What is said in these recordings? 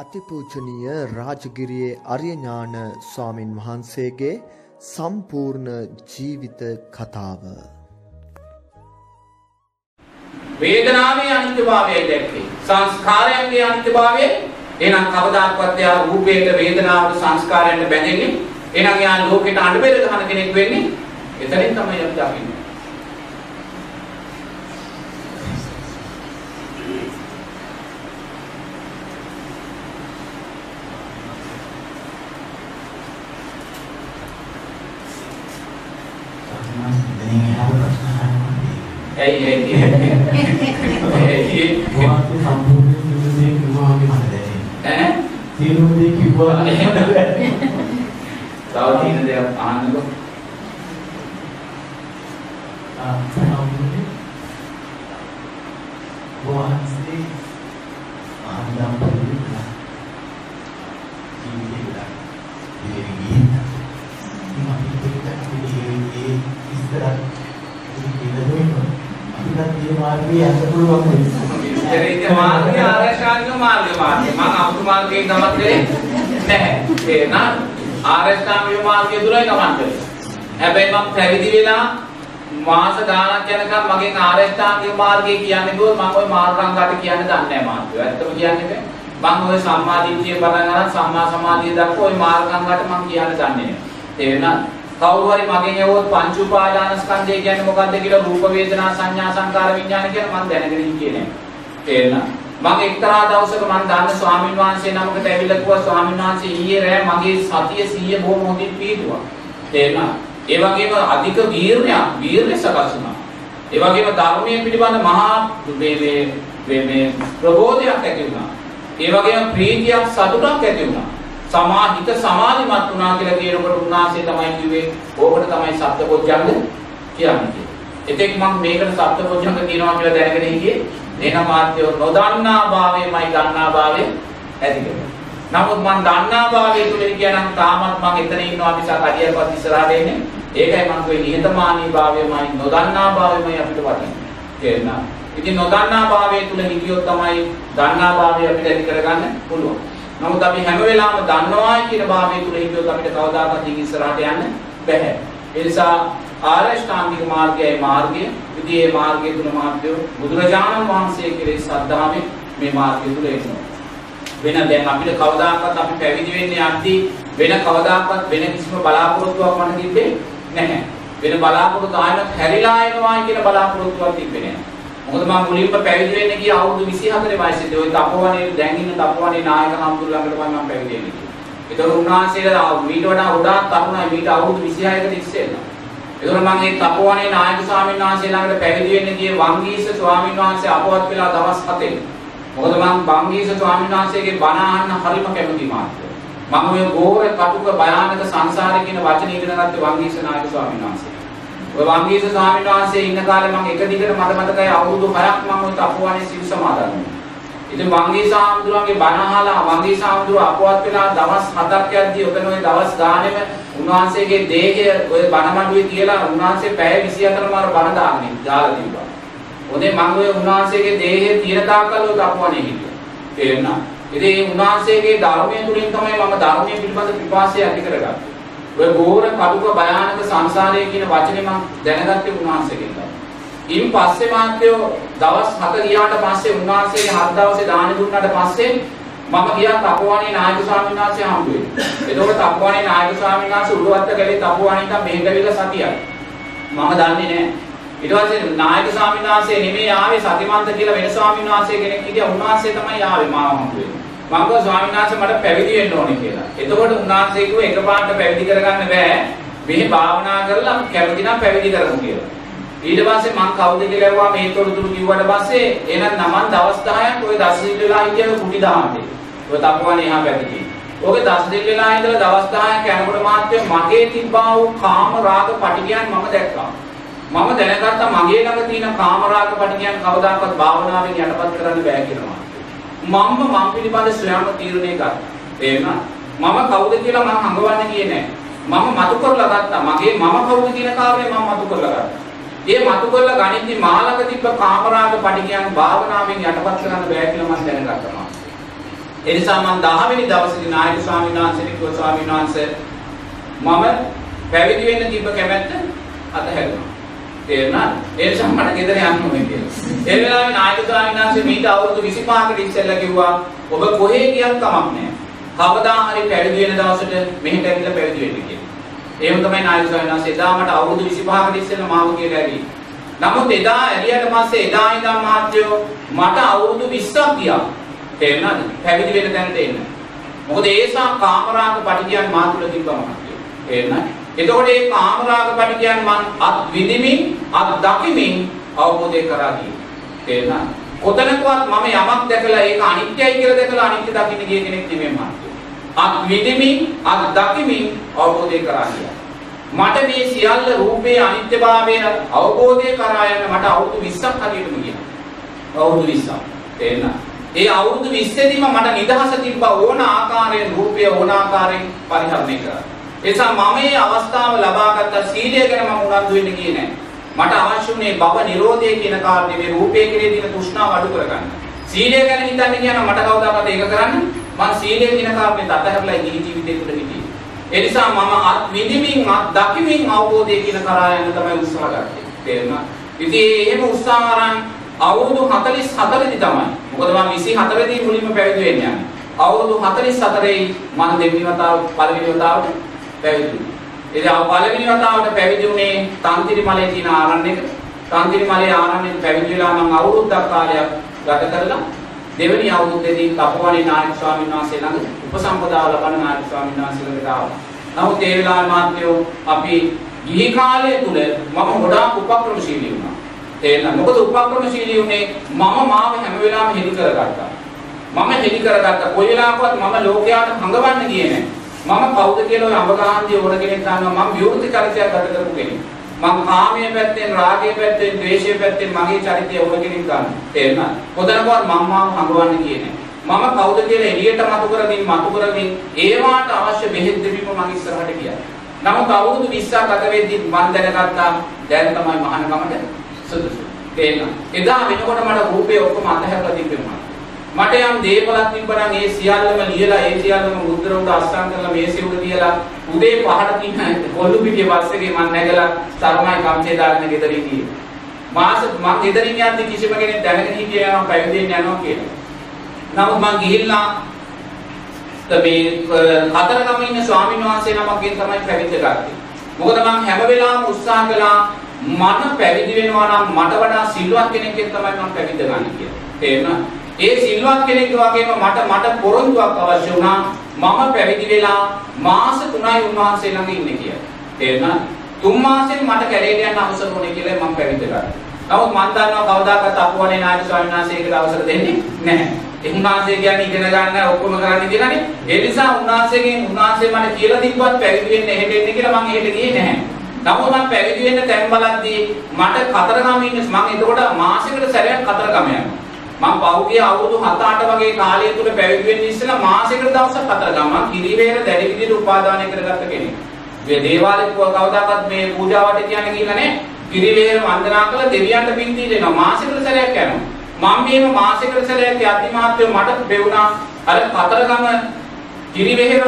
අතිපූජනීය රාජගිරියේ අරියඥාන ස්වාමින් වහන්සේගේ සම්පූර්ණ ජීවිත කතාව. වේදනාවේ අනිත්‍යභාවය දැක්කේ. සංස්කාරයන්ගේ අනිත්‍යභාවය. එහෙනම් කවදාකවත් යා රූපයට වේදනාවට සංස්කාරයන්ට බැඳෙන්නේ. එහෙනම් යා ලෝකෙට අඬබෙර ගන්න කෙනෙක් වෙන්නේ. එතනින් තමයි අපි දකින්නේ. people it. I පැවිදි වෙලා මාස ගාණක් යනකම් මගෙන් ආරෂ්ඨාංගික මාර්ගය කියන්නේ දුව මම ওই මාර්ගංගාට කියන්න දන්නේ නැහැ මාත්‍යෝ. ඇත්තම කියන්නේ මම ওই සම්මා දිට්ඨිය පටන් අරන් සම්මා සමාධිය දක්වා ওই මාර්ගංගාට මම කියන්න දන්නේ නැහැ. කවුරු හරි මගෙන් යවුවොත් පංච උපාදාන ස්කන්ධය කියන්නේ මොකද්ද කියලා රූප වේදනා සංඥා සංකාර විඥාන කියලා මම දැනගෙන හිටියේ නෑ. තේරෙනවා? මම එක්තරා දවසක මම දන්න ස්වාමීන් වහන්සේ නමකට ඇවිල්ලා කිව්වා ස්වාමීන් වහන්සේ ඊයේ රෑ මගේ සතිය 100 බොහොම හොඳින් පිළිතුවා. තේරෙනවා? ඒ වගේම අධික වීරණයක් වීරණය සකස් වුණා ඒ වගේම ධර්මයේ පිළිබඳ මහා මේ මේ මේ මේ ප්‍රබෝධයක් ඇති වුණා. ඒ වගේම ප්‍රීතියක් සතුටක් ඇති වුණා. සමාහිත සමාධිමත් වුණා කියලා කියනකොට උන්වහන්සේ තමයි කිව්වේ ඕකට තමයි සත්‍යපොඥංග කියන්නේ. එතෙක් මම මේකට සත්‍යපොඥංග කියනවා කියලා දැනගෙන හිටියේ. එහෙනම් මාත්‍යෝ නොදන්නා භාවයමයි දන්නා භාවය ඇති කරන්නේ. නමුත් මම දන්නා භාවය තුල කියනනම් තාමත් මම එතන ඉන්නවා මිසක් අඩියක්වත් ඉස්සරහට එන්නේ. ඒකයි මම කිව්වේ නිහතමානී භාවයමයි නොදන්නා භාවයමයි අපිට වටින්නේ. තේරුණා? ඉතින් නොදන්නා භාවය තුල හිටියොත් තමයි දන්නා භාවය අපිට ඇති කරගන්න පුළුවන්. නමුත් අපි හැම වෙලාවෙම දන්නවා කියන භාවය තුල හිටියොත් අපිට කවදාකවත් ඉස්සරහට යන්න බැහැ. ඒ නිසා ආරෂ්ඨාංගික මාර්ගයයි මාර්ගය. ඉතින් මේ මාර්ගය තුල මාර්ගය බුදුරජාණන් වහන්සේ කෙරෙහි ශ්‍රද්ධාවෙන් මේ මාර්ගය තුල එනවා. වෙන දැන් අපිට කවදාකවත් අපි පැවිදි වෙන්නේ යද්දී වෙන කවදාකවත් වෙන කිසිම බලාපොරොත්තුවක් මට තිබ්බේ නැහැ. වෙන බලාපොරොත්තු ආයෙත් හැරිලා එනවා කියන බලාපොරොත්තුවක් තිබ්බේ නැහැ. මොකද මම මුලින්ම පැවිදි වෙන්න ගිය අවුරුදු 24 වයසේදී ওই තපෝවනේ දැන් ඉන්න තපෝවනේ නායක හම්දුර ළඟට මම පැවිදි වෙන්නේ. ඒතර උන්වහන්සේලා මීට වඩා ගොඩාක් තරුණයි මීට අවුරුදු 26කට ඉස්සෙල්ලා. ඒතර මම මේ තපෝවනේ නායක ස්වාමීන් වහන්සේ ළඟට පැවිදි වෙන්න ගියේ වංගීස ස්වාමීන් වහන්සේ අපවත් වෙලා දවස් 7 මොකද මම බම්මීස ස්වාමීන් වහන්සේගේ බණ අහන්න හරිම කැමති මාත්‍ය. මම ඔය ගෝර කටුක භයානක සංසාරේ කියන වචනේ ඉගෙන ගත්තේ වංගීස නායක ස්වාමීන් වහන්සේ. ඔය වංගීස ස්වාමීන් වහන්සේ ඉන්න කාලේ මම එක දිගට මට මතකයි අවුරුදු 6ක් මම ඔය තපුවානේ සිව් සමාදන් වුණා. ඉතින් වංගීස ආමුදුරන්ගේ බණ අහලා වංගීස ආමුදුර අපවත් වෙලා දවස් 7ක් යද්දී ඔතන ওই දවස් ගානේම උන්වහන්සේගේ දේහය ඔය බණ මඩුවේ තියලා උන්වහන්සේ පැය 24 මාර බණ දාන්නේ දාලා තිබ්බා. හොඳේ මම ඔය උන්වහන්සේගේ දේහය තියෙන තාක්කල් ඔය තපුවනේ හිටියා. තේරෙනවා? ඉතින් මේ උන්වහන්සේගේ ධර්මයේ තුලින් තමයි මම ධර්මයේ පිළිබඳ පිපාසය ඇති කරගත්තේ. ඔය ගෝර කඩුක භයානක සංසාරය කියන වචනේ මම දැනගත්තේ උන්වහන්සේගෙන් තමයි. ඉන් පස්සේ මාත්‍යෝ දවස් 7 ගියාට පස්සේ උන්වහන්සේගේ හත් දවසේ දාන දුන්නාට පස්සේ මම ගියා තපෝවනේ නායක ස්වාමීන් වහන්සේ හම්බ වෙන්නේ. එතකොට තපෝවනේ නායක ස්වාමීන් වහන්සේ උඩුවත්ත ගලේ තපෝවනේ ඉඳන් මෙහෙ ගවිලා සතියයි. මම දන්නේ නැහැ. ඊට පස්සේ නායක ස්වාමීන් වහන්සේ නෙමෙයි ආවේ සතිමන්ත කියලා වෙන ස්වාමීන් වහන්සේ කෙනෙක් හිටියා. උන්වහන්සේ තමයි ආවේ මාව හම්බ වෙන්නේ. මම කිව්වා ස්වාමීන් වහන්සේ මට පැවිදි වෙන්න ඕනේ කියලා. එතකොට උන්වහන්සේ කිව්වා එකපාරට පැවිදි කරගන්න බෑ. මෙහි භාවනා කරලා කැමති නම් පැවිදි කරමු කියලා. ඊට පස්සේ මං කවුද කියලා ඇහුවා මේ තොරතුරු කිව්වට පස්සේ එහෙනම් නමන් දවස් 10ක් ඔය දසසිල් වෙලා හිටියම කුටි දහමතේ. ඔය තපුවනේ එහා පැත්තේ. ඔගේ දසසිල් වෙලා ඉඳලා දවස් 10ක් යනකොට මාත්‍ය මගේ තිබ්බා වූ කාම රාග පටිගයන් මම දැක්කා. මම දැනගත්තා මගේ ළඟ තියෙන කාම රාග පටිගයන් කවදාකවත් භාවනාවෙන් යටපත් කරන්න බෑ කියලා. මම්ම මම පිළිබඳ ස්වයං තීරණය ගත්තා. එහෙනම් මම කවුද කියලා මම හංගවන්න ගියේ නෑ. මම මතු කරලා ගත්තා. මගේ මම කවුද කියන කාරණේ මම මතු කරලා ගත්තා. ඒ මතු කරලා ගණිතී මාලක තිබ්බ කාමරාග පටිගයන් භාවනාවෙන් යටපත් කරන්න බෑ කියලා මම දැනගත්තා. ඒ නිසා මම 10 වෙනි දවසේදී නායක ස්වාමීන් වහන්සේට කිව්වා ස්වාමීන් වහන්සේ මම පැවිදි වෙන්න තිබ්බ කැමැත්ත අතහැරුණා. තේරුණාද? ඒ නිසා මට ගෙදර යන්න ඕනේ කියලා. ඒ වෙලාවේ නායක ස්වාමීන් වහන්සේ මීට අවුරුදු 25කට ඉස්සෙල්ලා කිව්වා ඔබ කොහේ ගියත් කමක් නැහැ. කවදා හරි පැවිදි වෙන දවසට මෙහෙට ඇවිල්ලා පැවිදි වෙන්න කියලා. එහෙම තමයි නායක ස්වාමීන් වහන්සේ එදා මට අවුරුදු 25කට ඉස්සෙල්ලා මාව කියලා ඇවි. නමුත් එදා ඇරියට පස්සේ එදා ඉඳන් මහත්යෝ මට අවුරුදු 20ක් ගියා. තේරුණාද? පැවිදි වෙන තැනට එන්න. මොකද ඒසා කාමරාග පටිගයන් මා තුළ තිබ්බම මහත්යෝ. තේරුණාද? එතකොට මේ කාමරාග පටිගයන් මං අත් විඳිමින් අත් දකිමින් අවබෝධය කරා ගියේ. තේරුණාද? කොතනකවත් මම යමක් දැකලා ඒක අනිත්‍යයි කියලා දැකලා අනිත්‍ය දකින්න ගිය කෙනෙක් නෙමෙයි මහත්යෝ. අත් විඳිමින් අත් දකිමින් අවබෝධය කරා ගියා. මට මේ සියල්ල රූපේ අනිත්‍යභාවය අවබෝධය කරා යන්න මට අවුරුදු 20ක් හරියටම ගියා. අවුරුදු 20ක්. තේරෙනවද? ඒ අවුරුදු 20 මට නිදහස තිබ්බ ඕන ආකාරයෙන් රූපය ඕන ආකාරයෙන් පරිහරණය කරා. එසා මම මේ අවස්ථාව ලබාගත්ත සීලය ගැන මම උනන්දු වෙන්න ගියේ නැහැ. මට අවශ්‍ය වුණේ භව නිරෝධය කියන කාරණේ මේ රූපය කෙරේ තියෙන තෘෂ්ණාව අඩු කරගන්න. සීලය ගැන හිතන්න කියන මට කවදාකවත් ඒක කරන්න මම සීලය කියන කාරණේ අතහැරලා ගිහි ජීවිතේ තුළ හිටියේ. ඒ නිසා මම අත් විඳිමින් අත් දකිමින් අවබෝධය කියන කරා යන්න තමයි උත්සාහ ගත්තේ. තේරුණා? ඉතින් එහෙම උත්සාහ අරන් අවුරුදු 44 දී තමයි. මොකද මම 24 දී මුලින්ම පැවිදි වෙන්නේ. අවුරුදු 44 මම දෙවෙනි වතාව පළවෙනි වතාවට පැවිදි වුණා. ඉතින් ආ පළවෙනි වතාවට පැවිදි වුණේ තන්තිරි මලේ තියෙන ආරණ්‍යක. තන්තිරි මලේ ආරණ්‍යෙක පැවිදි වෙලා මම අවුරුද්දක් කාලයක් ගත කරලා දෙවෙනි අවුරුද්දේදී තපෝවනේ නායක ස්වාමීන් වහන්සේ ළඟ උපසම්පදාව ලබන නායක ස්වාමීන් වහන්සේ ළඟට ආවා. නමුත් ඒ වෙලාවේ මාත්‍යෝ අපි ගිහි කාලය තුල මම ගොඩාක් උපක්‍රමශීලී වුණා. තේරෙනවද? මොකද උපක්‍රමශීලී උනේ මම මාව හැම වෙලාවෙම හෙලි කරගත්තා. මම හෙලි කරගත්තා. කොයි වෙලාවකවත් මම ලෝකයාට හඟවන්න ගියේ නැහැ. මම කවුද කියලා ඔය අඹගහන්දිය ඕන කෙනෙක් දන්නවා මම විවෘත චරිතයක් ගත කරපු කෙනෙක්. මම කාමයේ පැත්තෙන් රාගයේ පැත්තෙන් ද්වේෂයේ පැත්තෙන් මගේ චරිතය ඕන කෙනෙක් ගන්න. තේරුණාද? කොතනකවත් මම මාව හඟවන්න ගියේ නැහැ. මම කවුද කියලා එළියට මතු කරමින් මතු කරමින් ඒවාට අවශ්‍ය බෙහෙත් දෙපීම මම ඉස්සරහට ගියා. නමුත් අවුරුදු 20ක් ගත වෙද්දි මම දැනගත්තා දැන් තමයි මහානකමට සුදුසු. තේරෙනවද? එදා වෙනකොට මට රූපේ ඔක්කොම අතහැරලා තිබෙනවා. මට යම් දේපලක් තිබ්බනම් ඒ සියල්ලම ලියලා ඒ සියල්ලම මුද්‍ර උඩ අස්සම් කරලා මේසෙ උඩ තියලා උදේ පහට තියෙන කොල්ලු පිටියේ බස් එකේ මම නැගලා තරමයි කම්චේ දාගෙන ගෙදරින් ගියේ. මාස මම ගෙදරින් යද්දි කිසිම කෙනෙක් දැනගෙන හිටියේ යනවා පැවිදෙන්න යනවා කියලා. නමුත් මම ගිහිල්ලා මේ හතරගම ඉන්න ස්වාමීන් වහන්සේ නමක්ගෙන් තමයි පැවිද්ද ගත්තේ. මොකද මම හැම වෙලාවෙම උත්සාහ කළා මම පැවිදි වෙනවා නම් මට වඩා සිල්වත් කෙනෙක්ගෙන් තමයි මම පැවිද්ද ගන්න කියලා. තේරුණා? ඒ සිල්වත් කෙනෙක් වගේම මට මට පොරොන්දුවක් අවශ්‍ය වුණා මම පැවිදි වෙලා මාස 3යි උන්වහන්සේ ළඟ ඉන්නේ කියලා. තේරුණාද? තුන් මාසෙන් මට කැලේට යන්න අවසර වුණේ කියලා මම පැවිදි කරා. නමුත් මම දන්නවා කවදාකවත් අපුවනේ නායක ස්වාමීන් වහන්සේකට අවසර දෙන්නේ නැහැ. ඒ උන්වහන්සේ කියන්නේ ඉගෙන ගන්න ඔක්කොම කරන්න කියලානේ. ඒ නිසා උන්වහන්සේගෙන් උන්වහන්සේ මට කියලා තිබ්බත් පැවිදි වෙන්න එහෙට එන්න කියලා මම එහෙට ගියේ නැහැ. නමුත් මම පැවිදි වෙන්න තැන් බලද්දී මට කතරගම ඉන්න මම එතකොට මාසෙකට සැරයක් කතරගම යනවා. මම පහුගිය අවුරුදු 7-8 වගේ කාලය තුල පැවිදි වෙන්න ඉස්සෙල්ලා මාසෙකට දවසක් කතරගම මම කිරිවේර දැඩි විදිහට උපාදානය කරගත්ත කෙනෙක්. මේ දේවාලේ කවදාකවත් මේ පූජාවට කියන්නේ කියලා නේ. කිරිවේර වන්දනා කළ දෙවියන්ට පින් දීලා මාසෙකට සැරයක් යනවා. මම මේව මාසෙකට සැරයක් යද්දි මාත්‍ය මට පෙවුණා අර කතරගම කිරිවෙහෙර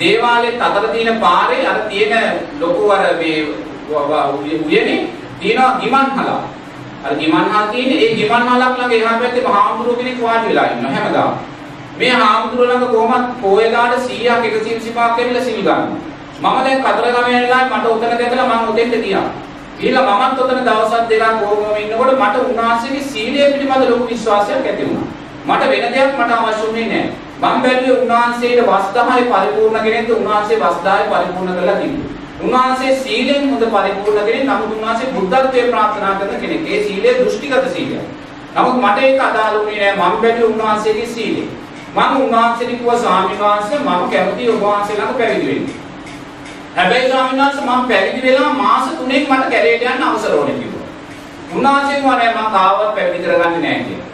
දේවාලෙත් අතර තියෙන පාරේ අර තියෙන ලොකු අර මේ උයනේ තියෙන ගිමන්හලා අර ගිමන්හල් තියෙන්නේ ඒ ගිමන්හලක් ළඟ එහා පැත්තේ මහාමුදුරුව කෙනෙක් වාඩි වෙලා ඉන්නවා හැමදාම. මේ හාමුදුරුව ළඟ කොහොමත් පොයලාට 100ක් 125ක් ඇවිල්ලා සිල් ගන්නවා මම දැන් කතරගම යනලා මට උතන දැකලා මම උතෙන්ට ගියා. ඊළඟ මමත් උතන දවසක් දෙකක් කොහොමම ඉන්නකොට මට උන්වහන්සේගේ සීලය පිළිබඳ ලොකු විශ්වාසයක් ඇති වුණා. මට වෙන දෙයක් මට අවශ්‍ය වුණේ නැහැ. මම බැලුවේ උන්වහන්සේට වස් 10 පරිපූර්ණ කෙනෙක්ද? උන්වහන්සේ වස් 10 පරිපූර්ණ කරලා තිබුණා උන්වහන්සේ සීලෙන් හොඳ පරිපූර්ණ කෙනෙක් නමුත් උන්වහන්සේ බුද්ධත්වයේ ප්‍රාර්ථනා කරන කෙනෙක්. ඒ සීලය දෘෂ්ටිගත සීලයක්. නමුත් මට ඒක අදාළ වුණේ නෑ මම බැලුවේ උන්වහන්සේගේ සීලය. මම උන්වහන්සේට කිව්වා ස්වාමීන් වහන්සේ මම කැමතියි ඔබ වහන්සේ ළඟ පැවිදි වෙන්න. හැබැයි ස්වාමීන් වහන්සේ මම පැවිදි වෙලා මාස 3ක් මට කැලේට යන්න අවසර ඕනේ කිව්වා. උන්වහන්සේ කිව්වා නෑ මම කාවත් පැවිදි කරගන්නේ නෑ කියලා.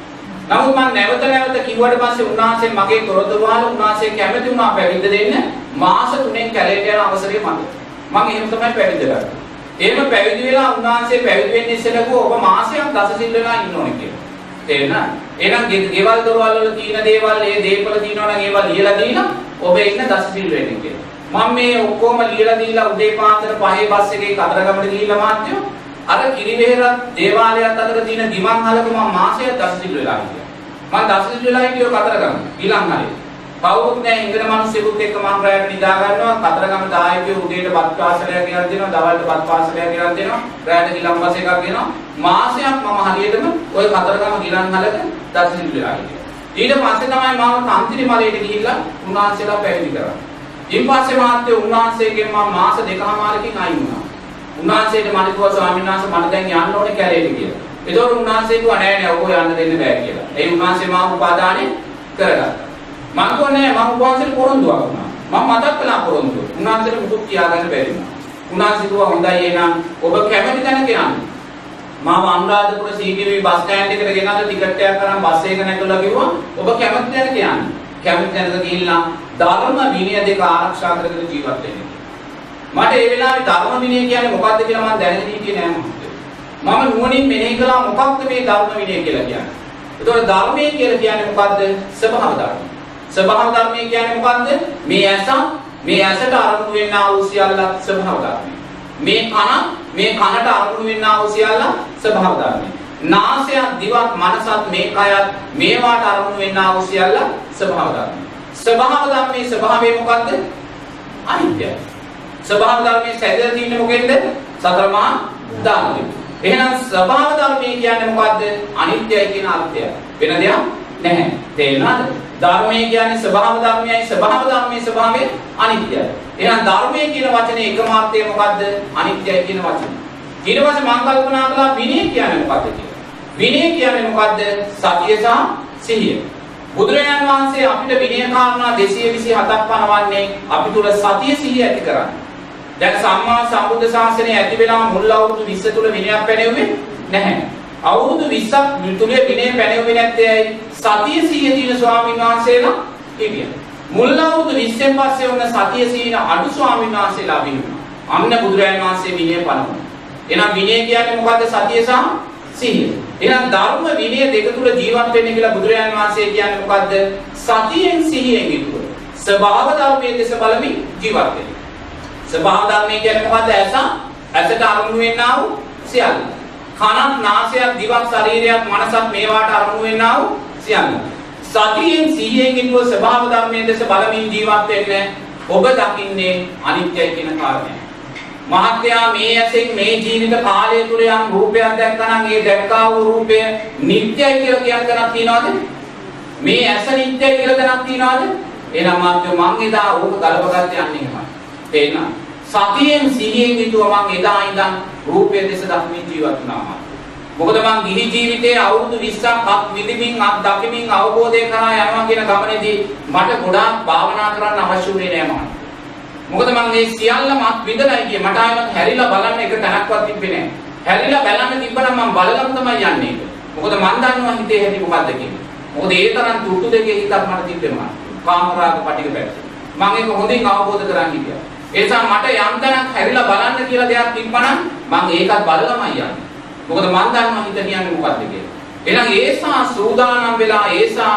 නමුත් මම නැවත නැවත කිව්වට පස්සේ උන්වහන්සේ මගේ තොරතුරු වහලා උන්වහන්සේ කැමති වුණා පැවිද්ද දෙන්න මාස 3ක් කැලේට යන අවසරය මට. මම එහෙම තමයි පැවිදි කරන්නේ. එහෙම පැවිදි වෙලා උන්වහන්සේ පැවිදි වෙන්න ඉස්සෙල්ලා ඔබ මාසයක් දස සිල් වෙලා ඉන්න ඕනේ කියලා. තේරෙනවද? එහෙනම් ගෙ- ගෙවල් දොරවල් වල තියෙන දේවල් ඒ දේපල තියෙනවා නම් ඒවා ලියලා දීලා ඔබ ඉන්න දසසිල් වෙන්නේ කියලා. මම මේ ඔක්කොම ලියලා දීලා උදේ පාන්දර පහේ බස් එකේ කතරගමට ගිහිල්ලා මාත්‍යෝ අර කිරිවේරත් දේවාලයත් අතර තියෙන ගිමන් හලක මම මාසයක් දසසිල් වෙලා හිටියා. මම දසසිල් වෙලා හිටියෝ කතරගම ඊළඟ හලේ. කවුරුත් නැහැ ඉංග්‍රීසි මිනිස්සුත් එක්ක මම රැයට නිදා ගන්නවා කතරගම දායකයෝ උදේට බත් පාසලයක් ගෙනත් දෙනවා දවල්ට බත් පාසලයක් ගෙනත් දෙනවා රැයට ගිලන් බස් එකක් ගෙනවා මාසයක් මම හරියටම ওই කතරගම ගිලන් හලක දසසිල් වෙලා හිටියා. ඊට පස්සේ තමයි මම තන්තිරි මලයට ගිහිල්ලා උන්වහන්සේලා පැවිදි කරා. ඊට පස්සේ මාත්‍ය උන්වහන්සේගෙන් මම මාස දෙකමාරකින් අයින් වුණා. උන්වහන්සේට මම කිව්වා ස්වාමීන් වහන්සේ මට දැන් යන්න ඕනේ කැලේට කියලා. ඒතකොට උන්වහන්සේ කිව්වා නෑ නෑ ඔබ යන්න දෙන්න බෑ කියලා. ඒ උන්වහන්සේ මාව උපාදානෙ කරගත්තා. මම කිව්වා නෑ මම උන්වහන්සේට පොරොන්දුවක් වුණා. මම මතක් කළා පොරොන්දුව. උන්වහන්සේට මුකුත් කියාගන්න බැරි වුණා. උන්වහන්සේ කිව්වා හොඳයි එහෙනම් ඔබ කැමති තැනක යන්න. මම අනුරාධපුර CTV බස් ස්ටෑන්ඩ් එකට ගෙනල්ලා ටිකට් එකක් අරන් බස් එක නැගලා කිව්වා ඔබ කැමති තැනක යන්න. කැමති තැනක ගිහිල්ලා ධර්ම විනය දෙක ආරක්ෂා කරගෙන ජීවත් වෙන්න. මට ඒ වෙලාවේ ධර්ම විනය කියන්නේ මොකක්ද කියලා මම දැනගෙන හිටියේ නෑ මහත්තයෝ. මම නුවණින් මෙනෙහි කළා මොකක්ද මේ ධර්ම විනය කියලා කියන්නේ. ඒතකොට ධර්මය කියලා කියන්නේ මොකද්ද? ස්වභාව ධර්ම. ස්වභාව ධර්මය කියන්නේ මොකද්ද? මේ ඇස මේ ඇසට අරමුණු වෙන්නා වූ සියල්ල ස්වභාව ධර්මයි. මේ කන මේ කනට අරමුණු වෙන්නා වූ සියල්ල ස්වභාව ධර්මයි. නාසයත් දිවත් මනසත් මේ කයත් මේවාට අරමුණු වෙන්නා වූ සියල්ල ස්වභාව ධර්මයි. ස්වභාව ධර්මයේ ස්වභාවය මොකද්ද? අනිත්‍යයි. ස්වභාව ධර්මයේ සැදලා තියෙන්නේ මොකෙන්ද? සතර මහා ධාතුයි. එහෙනම් ස්වභාව ධර්මයේ කියන්නේ මොකද්ද? අනිත්‍යයි කියන අර්ථය. වෙන දෙයක් නැහැ. තේරුණාද? ධර්මයේ කියන්නේ ස්වභාව ධර්මයයි ස්වභාව ධර්මයේ ස්වභාවය අනිත්‍යයි. එහෙනම් ධර්මයේ කියන වචනේ එකම අර්ථය මොකද්ද? අනිත්‍යයි කියන වචනේ. ඊට පස්සේ මම කල්පනා කළා විනය කියන්නේ මොකද්ද කියලා. විනය කියන්නේ මොකද්ද? සතිය සහ සිහිය. බුදුරජාණන් වහන්සේ අපිට විනය කාරණා 227ක් පනවන්නේ අපි තුල සතිය සිහිය ඇති කරන්නේ. දැන් සම්මා සම්බුද්ධ ශාසනය ඇති වෙලා මුල් අවුරුදු 20 තුල විනයක් පැනෙන්නේ නැහැ. අවුරුදු 20ක් තුලේ විනය පැනෙන්නේ නැත්තේ ඇයි? සතිය සිහිය තියෙන ස්වාමීන් වහන්සේලා හිටියා. මුල් අවුරුදු 20න් පස්සේ වුණ සතිය සිහින අඩු ස්වාමීන් වහන්සේලා විනුණා. අන්න බුදුරජාණන් වහන්සේ විනය පනවනවා. එහෙනම් විනය කියන්නේ මොකද්ද? සතිය සහ සිහිය. එහෙනම් ධර්ම විනය දෙක තුල ජීවත් වෙන්න කියලා බුදුරජාණන් වහන්සේ කියන්නේ මොකද්ද? සතියෙන් සිහියෙන් යුතුව. ස්වභාව ධර්මයේ දෙස බලමින් ජීවත් වෙන්න. ස්වභාව ධර්මයේ කියන්නේ මොකද්ද? ඇස ඇසට අරමුණු වෙන්නා වූ සියල්ල. කනත් නාසයත් දිවක් ශරීරයත් මනසත් මේවාට අරමුණු වෙන්නා වූ සියල්ල. සතියෙන් සිහියෙන් යුතුව ස්වභාව ධර්මයේ දෙස බලමින් ජීවත් වෙන්න ඔබ දකින්නේ අනිත්‍යයි කියන කාරණය. මහත්යා මේ ඇසෙන් මේ ජීවිත කාලය තුල යම් රූපයක් දැක්කනම් ඒ දැක්කා වූ රූපය නිට්ටයයි කියලා කියන තැනක් තියනවද? මේ ඇස නිට්ටයයි කියලා තැනක් තියනවද? එහෙනම් මහත්යෝ මං එදා ඕක ගලපගත්තේ යන්නේ එහෙමයි. තේරෙනවද? සතියෙන් සිහියෙන් යුතුව මං එදා ඉඳන් රූපය දෙස දක්මින් ජීවත් වුණා. මොකද මං ගිහි ජීවිතයේ අවුරුදු 20ක් අත් විඳින්මින් අත් දකිමින් අවබෝධය කරා යනවා කියන ගමනේදී මට ගොඩාක් භාවනා කරන්න අවශ්‍ය වුණේ නෑ මම. මොකද මං මේ සියල්ලම අත් විඳලා ගියේ මට ආයෙත් හැරිලා බලන්න එක තැනක්වත් තිබ්බේ නෑ. හැරිලා බලන්න තිබ්බනම් මං බලලම තමයි යන්නේ. මොකද මං දන්නවා හිතේ හැටි මොකද්ද කියලා. මොකද ඒ තරම් තුට්ටු දෙකේ හිතක් මට තිබ්බෙනවා. කාමරාග පටික පැත්ත. මං ඒක හොඳින් අවබෝධ කරගන්න හිටියා. ඒ නිසා මට යම් තැනක් හැරිලා බලන්න කියලා දෙයක් තිබ්බනම් මං ඒකත් බලලමයි යන්නේ. මොකද මං දන්නවා හිත කියන්නේ මොකද්ද කියලා. එහෙනම් ඒසා සූදානම් වෙලා ඒසා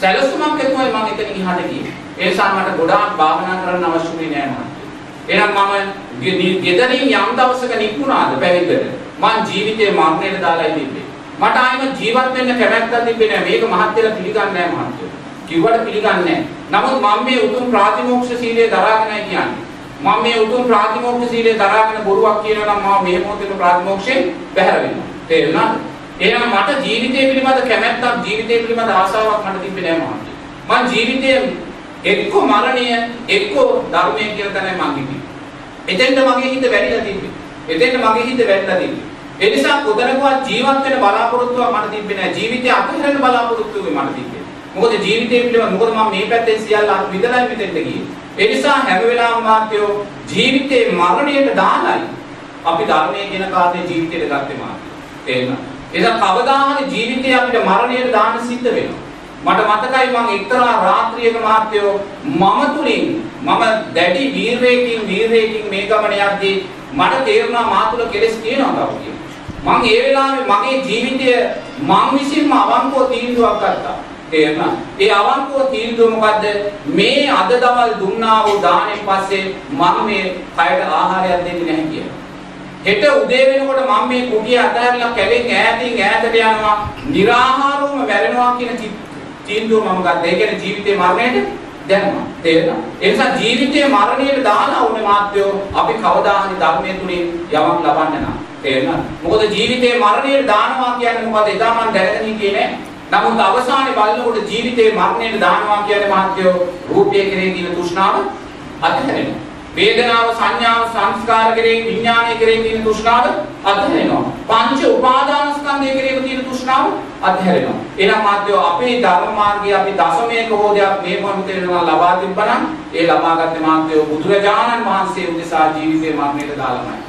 සැලසුමක් එක්කමයි මම එතන ඉහාට ගියේ. ඒ නිසා මට ගොඩාක් භාවනා කරන්න අවශ්‍ය වෙන්නේ නැහැ මම. එහෙනම් මම ගෙදරින් යම් දවසක නිකුණාද පැවිද්දට මං ජීවිතේ මරණයට දාලා ඉන්නේ. මට ආයෙම ජීවත් වෙන්න කැමැත්තක් තිබෙන්නේ නැහැ. මේක මහත්යලා පිළිගන්නේ නැහැ මහත්යෝ. කිව්වට පිළිගන්නේ නැහැ. නමුත් මම මේ උතුම් ප්‍රාතිමෝක්ෂ සීලය දරාගෙනයි කියන්නේ. මම මේ උතුම් ප්‍රාතිමෝක්ෂ සීලය දරාගෙන බොරුවක් කියනවා නම් මම මේ මොහොතේ ප්‍රාතිමෝක්ෂයෙන් බැහැර වෙනවා. තේරුණාද? එහෙනම් මට ජීවිතය පිළිබඳ කැමැත්තක් ජීවිතය පිළිබඳ ආසාවක් මට තිබෙන්නේ නැහැ මහත්තයා. මම ජීවිතයේ එක්ක මරණය එක්ක ධර්මය කියලා තමයි මම හිතන්නේ. එතෙන්ට මගේ හිත වැඩිලා තිබ්බේ. එතෙන්ට මගේ හිත වැඩිලා තිබ්බේ. ඒ නිසා කොතනකවත් ජීවත් වෙන්න බලාපොරොත්තුවක් මට තිබ්බේ නැහැ. ජීවිතය අතහැරෙන්න බලාපොරොත්තුවක් මට තිබ්බේ. මොකද ජීවිතය පිළිබඳ මොකද මම මේ පැත්තෙන් සියල්ල අත් විඳලා මෙතෙන්ට ගියේ. ඒ නිසා හැම වෙලාවම මාත්‍යෝ ජීවිතේ මරණයට දාලායි අපි ධර්මයේ කියන කාර්යය ජීවිතයට ගත්තේ මාත්‍යෝ. තේරෙනවද? එදා කවදා හරි ජීවිතේ අපිට මරණයට දාන්න සිද්ධ වෙනවා. මට මතකයි මම එක්තරා රාත්‍රියක මාත්‍යෝ මම තුලින් මම දැඩි වීරයෙකින් වීරයෙකින් මේ ගමන යද්දී මට තේරුණා මා තුල කෙලෙස් තියෙනවා කවුද කියලා. මං ඒ වෙලාවේ මගේ ජීවිතය මං විසින්ම අවංකව තීන්දුවක් ගත්තා. තේරුණා? ඒ අවංකව තීන්දුව මොකද්ද? මේ අද දවල් දුන්නා වූ දාණයෙන් පස්සේ මම මේ කයට ආහාරයක් දෙන්නේ නැහැ කියලා. හෙට උදේ වෙනකොට මම මේ කුටිය අතහැරලා කැලෙන් ඈතින් ඈතට යනවා. निराහාරවම වැරෙනවා කියන තීන්දුව මම ගත්තා. ඒ කියන්නේ ජීවිතේ මරණයට දැම්මා. තේරෙනවද? ඒ නිසා ජීවිතේ මරණයට දාලා උනේ මාත්‍යෝ අපි කවදා හරි ධර්මයේ තුලින් යමක් ලබන්න නම්. තේරෙනවද? මොකද ජීවිතේ මරණයට දානවා කියන්නේ මොකද? එදා මම දැනගෙන හිටියේ නෑ. නමුත් අවසානයේ බලනකොට ජීවිතේ මරණයට දානවා කියන්නේ මහත්යෝ රූපයේ කෙරේ තියෙන තෘෂ්ණාව අත්හැරෙනවා. වේදනාව සංඥාව සංස්කාර කෙරේ විඥානය කෙරේ තියෙන තෘෂ්ණාව අත්හැරෙනවා. පංච උපාදානස්කන්ධය කෙරේ තියෙන තෘෂ්ණාව අත්හැරෙනවා. එහෙනම් මාත්‍යෝ අපේ ධර්ම මාර්ගයේ අපි දශමයක හෝ දෙයක් මේ මොහොතේ වෙනවා ලබා තිබ්බනම් ඒ ලබාගත් මාත්‍යෝ බුදුරජාණන් වහන්සේ උදෙසා ජීවිතේ මරණයට දාලමයි.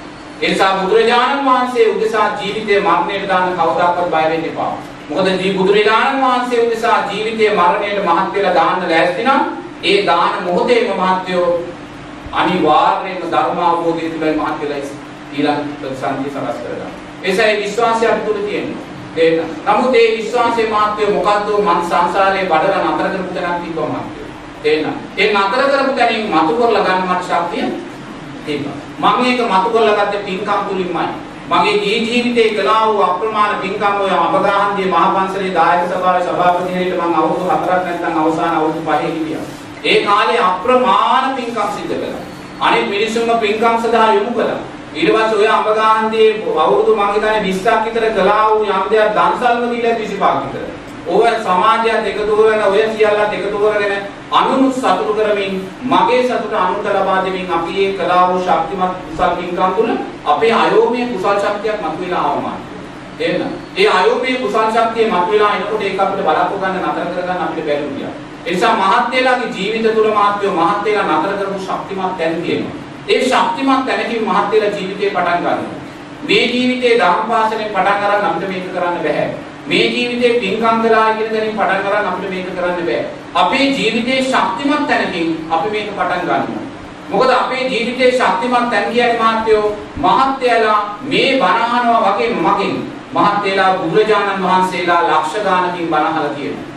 ඒ නිසා බුදුරජාණන් වහන්සේ උදෙසා ජීවිතේ මරණයට දාන කවදාකවත් බය වෙන්න එපා. මොකද දී බුදුරජාණන් වහන්සේ උදෙසා ජීවිතේ මරණයට මහත් වෙලා දාන්න ලෑස්ති නම් ඒ දාන මොහොතේම මහත්යෝ අනිවාර්යයෙන්ම ධර්ම අවබෝධය තුළයි මහත් වෙලා ඊළඟ ප්‍රතිසන්දිය සකස් කරගන්න. ඒසයි විශ්වාසය අපිට තුළ තියෙනවා. ඒක. නමුත් ඒ විශ්වාසයේ මහත්ය මොකද්ද මං සංසාරේ බඩල නතර කරපු තැනක් තිබ්බා මහත්ය. තේන්න. ඒ නතර කරපු තැනින් මතු කරලා ගන්න මට ශක්තිය තිබ්බා. මම මේක මතු කරලා ගත්තේ පින්කම් තුලින්මයි. මගේ ජී ජීවිතේ කළා වූ අප්‍රමාණ පින්කම් ඔය අබගාහන්දී මහා පන්සලේ දායක සභාවේ සභාපති හැටියට මම අවුරුදු 4ක් නැත්නම් අවසාන අවුරුදු 5 හිටියා. ඒ කාලේ අප්‍රමාණ පින්කම් සිද්ධ කළා. අනිත් මිනිස්සුන්ව පින්කම් සඳහා යොමු කළා. ඊට පස්සේ ඔය අඹගාහන්දී අවුරුදු මං හිතන්නේ 20ක් විතර කළා වූ යම් දෙයක් දන්සල්ම දීලා 25ක් විතර. ඔය සමාජයත් එකතු කරගෙන ඔය සියල්ලත් එකතු කරගෙන අනුනුත් සතුටු කරමින් මගේ සතුට අනුන්ට ලබා දෙමින් අපි මේ කළා වූ ශක්තිමත් කුසල් පින්කම් තුළ අපේ අයෝමයේ කුසල් ශක්තියක් මතුවලා ආවමයි. එහෙනම් ඒ අයෝමයේ කුසල් ශක්තිය මතුවලා එනකොට ඒක අපිට බලපො ගන්න නතර කරගන්න අපිට බැරි වුණා. ඒ නිසා මහත්යලාගේ ජීවිත තුළ මහත්යෝ මහත්යලා නතර කරපු ශක්තිමත් තැන් තියෙනවා. ඒ ශක්තිමත් තැනකින් මහත්යලා ජීවිතේ පටන් ගන්නවා. මේ ජීවිතේ ධම්පාසනේ පටන් අරන් අපිට මේක කරන්න බෑ. මේ ජීවිතේ පින්කම් කළා කියන දරින් පටන් අරන් අපිට මේක කරන්න බෑ. අපේ ජීවිතේ ශක්තිමත් තැනකින් අපි මේක පටන් ගන්නවා. මොකද අපේ ජීවිතේ ශක්තිමත් තැන් කියන්නේ මහත්යෝ මහත්යලා මේ බණහනවා වගේ මගෙන් මහත්යලා බුදුරජාණන් වහන්සේලා ලක්ෂ ගානකින් බණහලා තියෙනවා.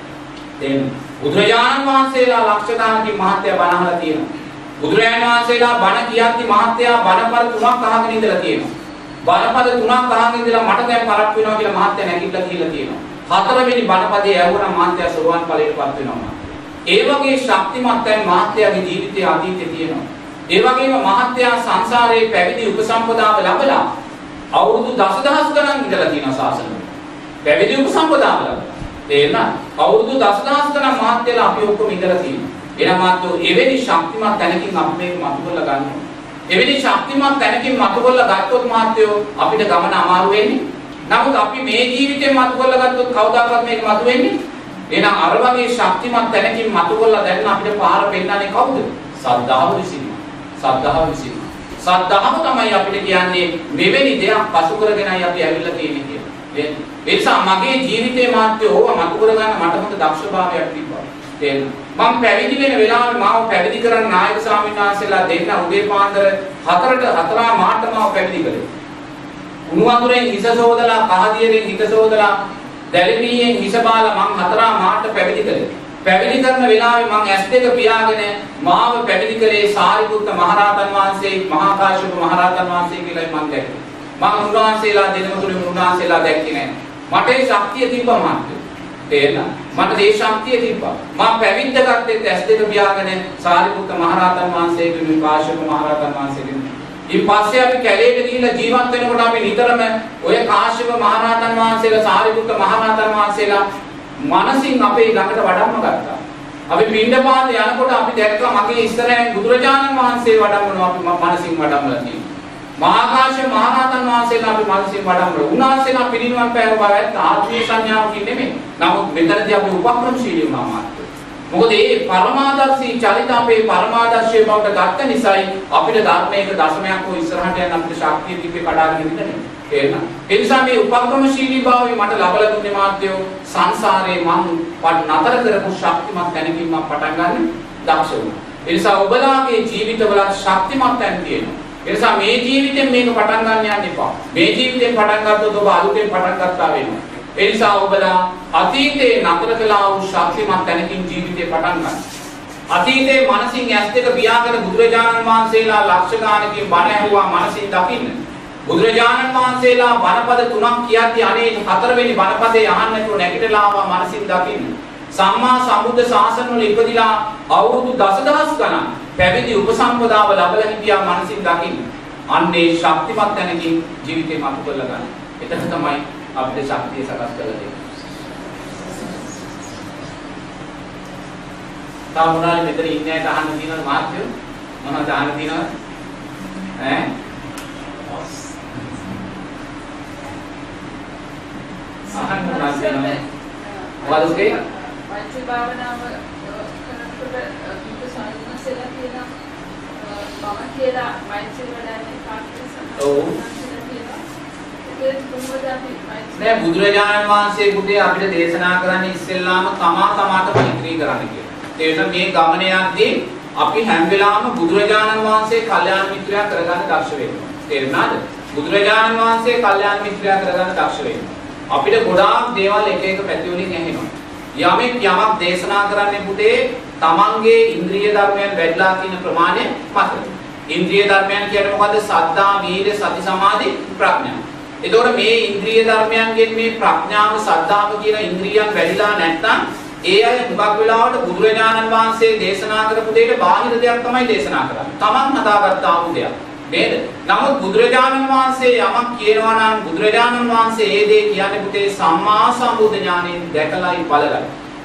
තේරෙනවද? බුදුරජාණන් වහන්සේලා ලක්ෂ ගානකින් මහත්ය බණහලා තියෙනවා. බුදුරජාණන් වහන්සේලා බණ කියද්දි මහත්යා බණපද තුනක් අහගෙන ඉඳලා තියෙනවා. බණපද තුනක් අහගෙන ඉඳලා මට දැන් පරක් වෙනවා කියලා මහත්යා නැගිටලා කියලා තියෙනවා. හතරවෙනි බණපදේ ඇහුණා මහත්යා සෝවාන් ඵලයටපත් වෙනවා. ඒ වගේ ශක්තිමත් දැන් මහත්යාගේ ජීවිතයේ අතීතේ තියෙනවා. ඒ වගේම මහත්යා සංසාරයේ පැවිදි උපසම්පදාව ලැබලා අවුරුදු දසදහස් ගණන් ඉඳලා තියෙනවා සාසනෙ. පැවිදි උපසම්පදාව ලැබලා. තේරෙනවද? අවුරුදු දසදහස් ගණන් මහත්යලා අපි ඔක්කොම ඉඳලා තියෙනවා. එනම් මාත්‍රෝ එවැනි ශක්තිමත් තැනකින් අපි මේක මතු කරලා ගන්නවා. එවැනි ශක්තිමත් තැනකින් මතු කරලා ගත්තොත් මාත්‍රෝ අපිට ගමන අමාරු වෙන්නේ. නමුත් අපි මේ ජීවිතේ මතු කරලා ගත්තොත් කවදාකවත් මේක මතු වෙන්නේ. එහෙනම් අර වගේ ශක්තිමත් තැනකින් මතු කරලා දැන් අපිට පාර පෙන්නන්නේ කවුද? සද්ධාව විසින්ම. සද්ධාව විසින්ම. සද්ධාව තමයි අපිට කියන්නේ මෙවැනි දෙයක් පසු කරගෙනයි අපි ඇවිල්ලා තියෙන්නේ කියලා. ඒ නිසා මගේ ජීවිතේ මාත්‍ය ඕවා මතු කරගන්න මට හොඳ දක්ෂභාවයක් තිබ්බා. තේරෙනවද? මම පැවිදි වෙන වෙලාවේ මාව පැවිදි කරන්න නායක ස්වාමීන් වහන්සේලා දෙන්න උදේ පාන්දර 4ට 4 මාට මාව පැවිදි කළේ. උණු වතුරෙන් හිස සෝදලා කහදියරෙන් හිත සෝදලා දැලිමියෙන් හිස බාලා මං 4 මාට පැවිදි කළේ. පැවිදි කරන වෙලාවේ මං ඇස් දෙක පියාගෙන මාව පැවිදි කළේ සාරිපුත්ත මහරහතන් වහන්සේ මහා කාශ්‍යප මහරහතන් වහන්සේ කියලායි මං දැක්කේ. මං උන්වහන්සේලා දෙනම තුලින් උන්වහන්සේලා දැක්කේ නෑ. මට ඒ ශක්තිය තිබ්බා මාත්‍ය. තේරෙනවද? මට ඒ ශක්තිය තිබ්බා. මම පැවිද්ද ගත්තෙත් ඇස් දෙක පියාගෙන සාරිපුත්ත මහරහතන් වහන්සේගෙන් කාශ්‍යප මහරහතන් වහන්සේගෙන්. ඊට පස්සේ අපි කැලේට ගිහිල්ලා ජීවත් වෙනකොට අපි නිතරම ඔය කාශ්‍යප මහරහතන් වහන්සේලා සාරිපුත්ත මහරහතන් වහන්සේලා මනසින් අපේ ළඟට වඩම්ම ගත්තා. අපි පින්ඩපාත යනකොට අපි දැක්කා මගේ ඉස්සරහින් බුදුරජාණන් වහන්සේ වඩම්මනවා අපි මනසින් වඩම්මලා තියෙනවා. මහාකාශ මහරහතන් වහන්සේලා අපි මනසින් වඩම්මලා. උන්වහන්සේලා පිරිනිවන් පෑව බව ඇත්ත ආත්මීය සංඥාවකින් නෙමෙයි. නමුත් මෙතනදී අපි උපක්‍රමශීලී වුණා මාත්‍ර. මොකද මේ පරමාදර්ශී චරිත අපේ පරමාදර්ශයේ බවට ගත්ත නිසායි අපිට ධර්මයක දශමයක් හෝ ඉස්සරහට යන අපිට ශක්තිය තිබ්බේ කඩාගෙන ඉඳන්නේ. තේරෙනවද? ඒ නිසා මේ උපක්‍රමශීලී භාවය මට ලබලා දුන්නේ මාත්‍යෝ සංසාරේ මම නතර කරපු ශක්තිමත් තැනකින් මම පටන් ගන්න දක්ෂ වුණා. ඒ නිසා ඔබලාගේ ජීවිතවල ශක්තිමත් තැන් තියෙනවා. ඒ නිසා මේ ජීවිතෙන් මේක පටන් ගන්න යන්න එපා. මේ ජීවිතෙන් පටන් ගත්තොත් ඔබ අලුතෙන් පටන් ගත්තා වෙනවා. ඒ නිසා ඔබලා අතීතේ නතර කළා වූ ශක්තිමත් තැනකින් ජීවිතේ පටන් ගන්න. අතීතේ මනසින් ඇස් දෙක පියාගෙන බුදුරජාණන් වහන්සේලා ලක්ෂ ගානකින් බණ ඇහුවා මනසින් දකින්න. බුදුරජාණන් වහන්සේලා බණපද තුනක් කියද්දී අනේ හතරවෙනි බණපදේ අහන්න නැතුව නැගිටලා ආවා මනසින් දකින්න. සම්මා සම්බුද්ධ ශාසන වල ඉපදිලා අවුරුදු දසදහස් ගණන් පැවිදි උපසම්පදාව ලැබලා හිටියා මනසින් දකින්න. අන්නේ ශක්තිමත් තැනකින් ජීවිතේ මතු කරලා ගන්න. එතන තමයි අපිට ශක්තිය සකස් කරලා දෙන්නේ. තා මොනවාරි මෙතන ඉන්නේ ඇයට අහන්න තියෙනවද මාත්‍යෝ? මොනවද අහන්න තියෙනවද? ඈ? අහන්න මොනවද තියෙනවද? මොකද උගේ? මෛත්‍රී භාවනාව කරනකොට විද සාධනසලා කියන මම කියලා මෛත්‍රී වඩන්නේ කාටද ඔව්. ඒක කොහොමද අපි මෛත්‍රී නෑ බුදුරජාණන් වහන්සේ පුතේ අපිට දේශනා කරන්නේ ඉස්සෙල්ලාම තමා තමාට මෛත්‍රී කරන්න කියලා. ඒ නිසා මේ ගමන යද්දී අපි හැම වෙලාවම බුදුරජාණන් වහන්සේ කල්යාණ මිත්‍රයා කරගන්න දක්ෂ වෙනවා. තේරුණාද? බුදුරජාණන් වහන්සේ කල්යාණ මිත්‍රයා කරගන්න දක්ෂ වෙනවා. අපිට ගොඩාක් දේවල් එක එක පැති වලින් ඇහෙනවා. යමෙක් යමක් දේශනා කරන්නේ පුතේ තමන්ගේ ඉන්ද්‍රිය ධර්මයන් වැඩිලා තියෙන ප්‍රමාණය මත. ඉන්ද්‍රිය ධර්මයන් කියන්නේ මොකද්ද? සද්ධා, වීර්ය, සති, සමාධි, ප්‍රඥා. එතකොට මේ ඉන්ද්‍රිය ධර්මයන්ගෙන් මේ ප්‍රඥාව, සද්ධාව කියන ඉන්ද්‍රියන් වැඩිලා නැත්නම් ඒ අය මුගක් වෙලාවට බුදුරජාණන් වහන්සේ දේශනා කරපු දෙයට බාහිර දෙයක් තමයි දේශනා කරන්නේ. Taman හදාගත්ත ආපු දෙයක්. නේද? නමුත් බුදුරජාණන් වහන්සේ යමක් කියනවා නම් බුදුරජාණන් වහන්සේ ඒ දේ කියන්නේ පුතේ සම්මා සම්බුද්ධ ඥාණයෙන් දැකලායි බලලයි.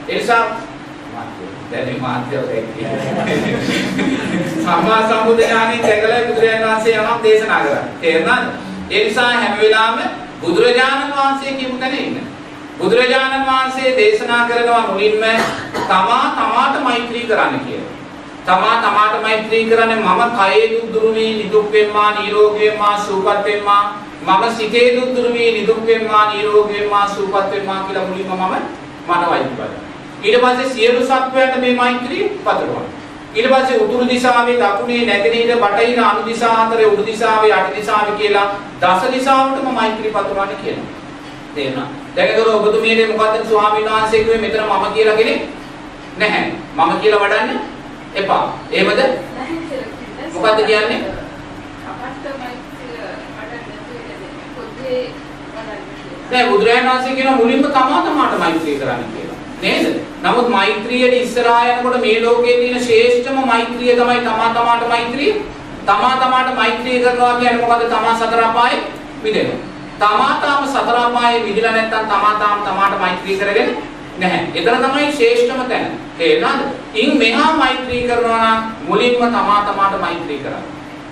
ඒ නිසා දැන් මාත්‍යෝ සම්මා සම්බුද්ධ ඥාණයෙන් දැකලායි බුදුරජාණන් වහන්සේ යමක් දේශනා කරන්නේ. තේරුණාද? ඒ නිසා හැම වෙලාවෙම බුදුරජාණන් වහන්සේ කියපු තැන ඉන්න. බුදුරජාණන් වහන්සේ දේශනා කරනවා මුලින්ම තමා තමාට මෛත්‍රී කරන්න කියලා. තමා තමාට මෛත්‍රී කරන්නේ මම කයේ දුක් දුරු වී නිදුක් වෙම්මා නිරෝගී වෙම්මා සුවපත් වෙම්මා මම සිතේ දුක් දුරු වී නිදුක් වෙම්මා නිරෝගී වෙම්මා සුවපත් වෙම්මා කියලා මුලින්ම මම මට වෛද්‍ය බලනවා. ඊට පස්සේ සියලු සත්වයන්ට මේ මෛත්‍රී පතරනවා. ඊට පස්සේ උතුරු දිශාවේ දකුණේ නැගෙනහිර බටහිර අනු දිශා අතරේ උඩු දිශාවේ යට දිශාවේ කියලා දස දිශාවටම මෛත්‍රී පතරවන්න කියනවා. තේරුණා? දැන් ඒතර ඔබතුමියට මොකද්ද ස්වාමීන් වහන්සේ කිව්වේ මෙතන මම කියලා කෙනෙක් නැහැ. මම කියලා වඩන්න එපා. එහෙමද? නැහැ කියලා කියන්නේ. මොකද්ද කියන්නේ? අපට මෛත්‍රී වඩන්න තියෙන්නේ පොතේ වඩන්න කියලා. නෑ බුදුරජාණන් වහන්සේ කියන මුලින්ම තමා තමාට මෛත්‍රී කරන්න කියලා. නේද? නමුත් මෛත්‍රියට ඉස්සරහා යනකොට මේ ලෝකයේ තියෙන ශ්‍රේෂ්ඨම මෛත්‍රිය තමයි තමා තමාට මෛත්‍රිය. තමා තමාට මෛත්‍රී කරනවා කියන්නේ මොකද්ද? තමා සතර අපායේ මිදෙනවා. තමා තාම සතර අපායේ මිදලා නැත්නම් තමා තාම තමාට මෛත්‍රී කරගෙන නැහැ. එතන තමයි ශ්‍රේෂ්ඨම තැන. තේරුණාද? ඉන් මෙහා මෛත්‍රී කරනවා නම් මුලින්ම තමා තමාට මෛත්‍රී කරන්න.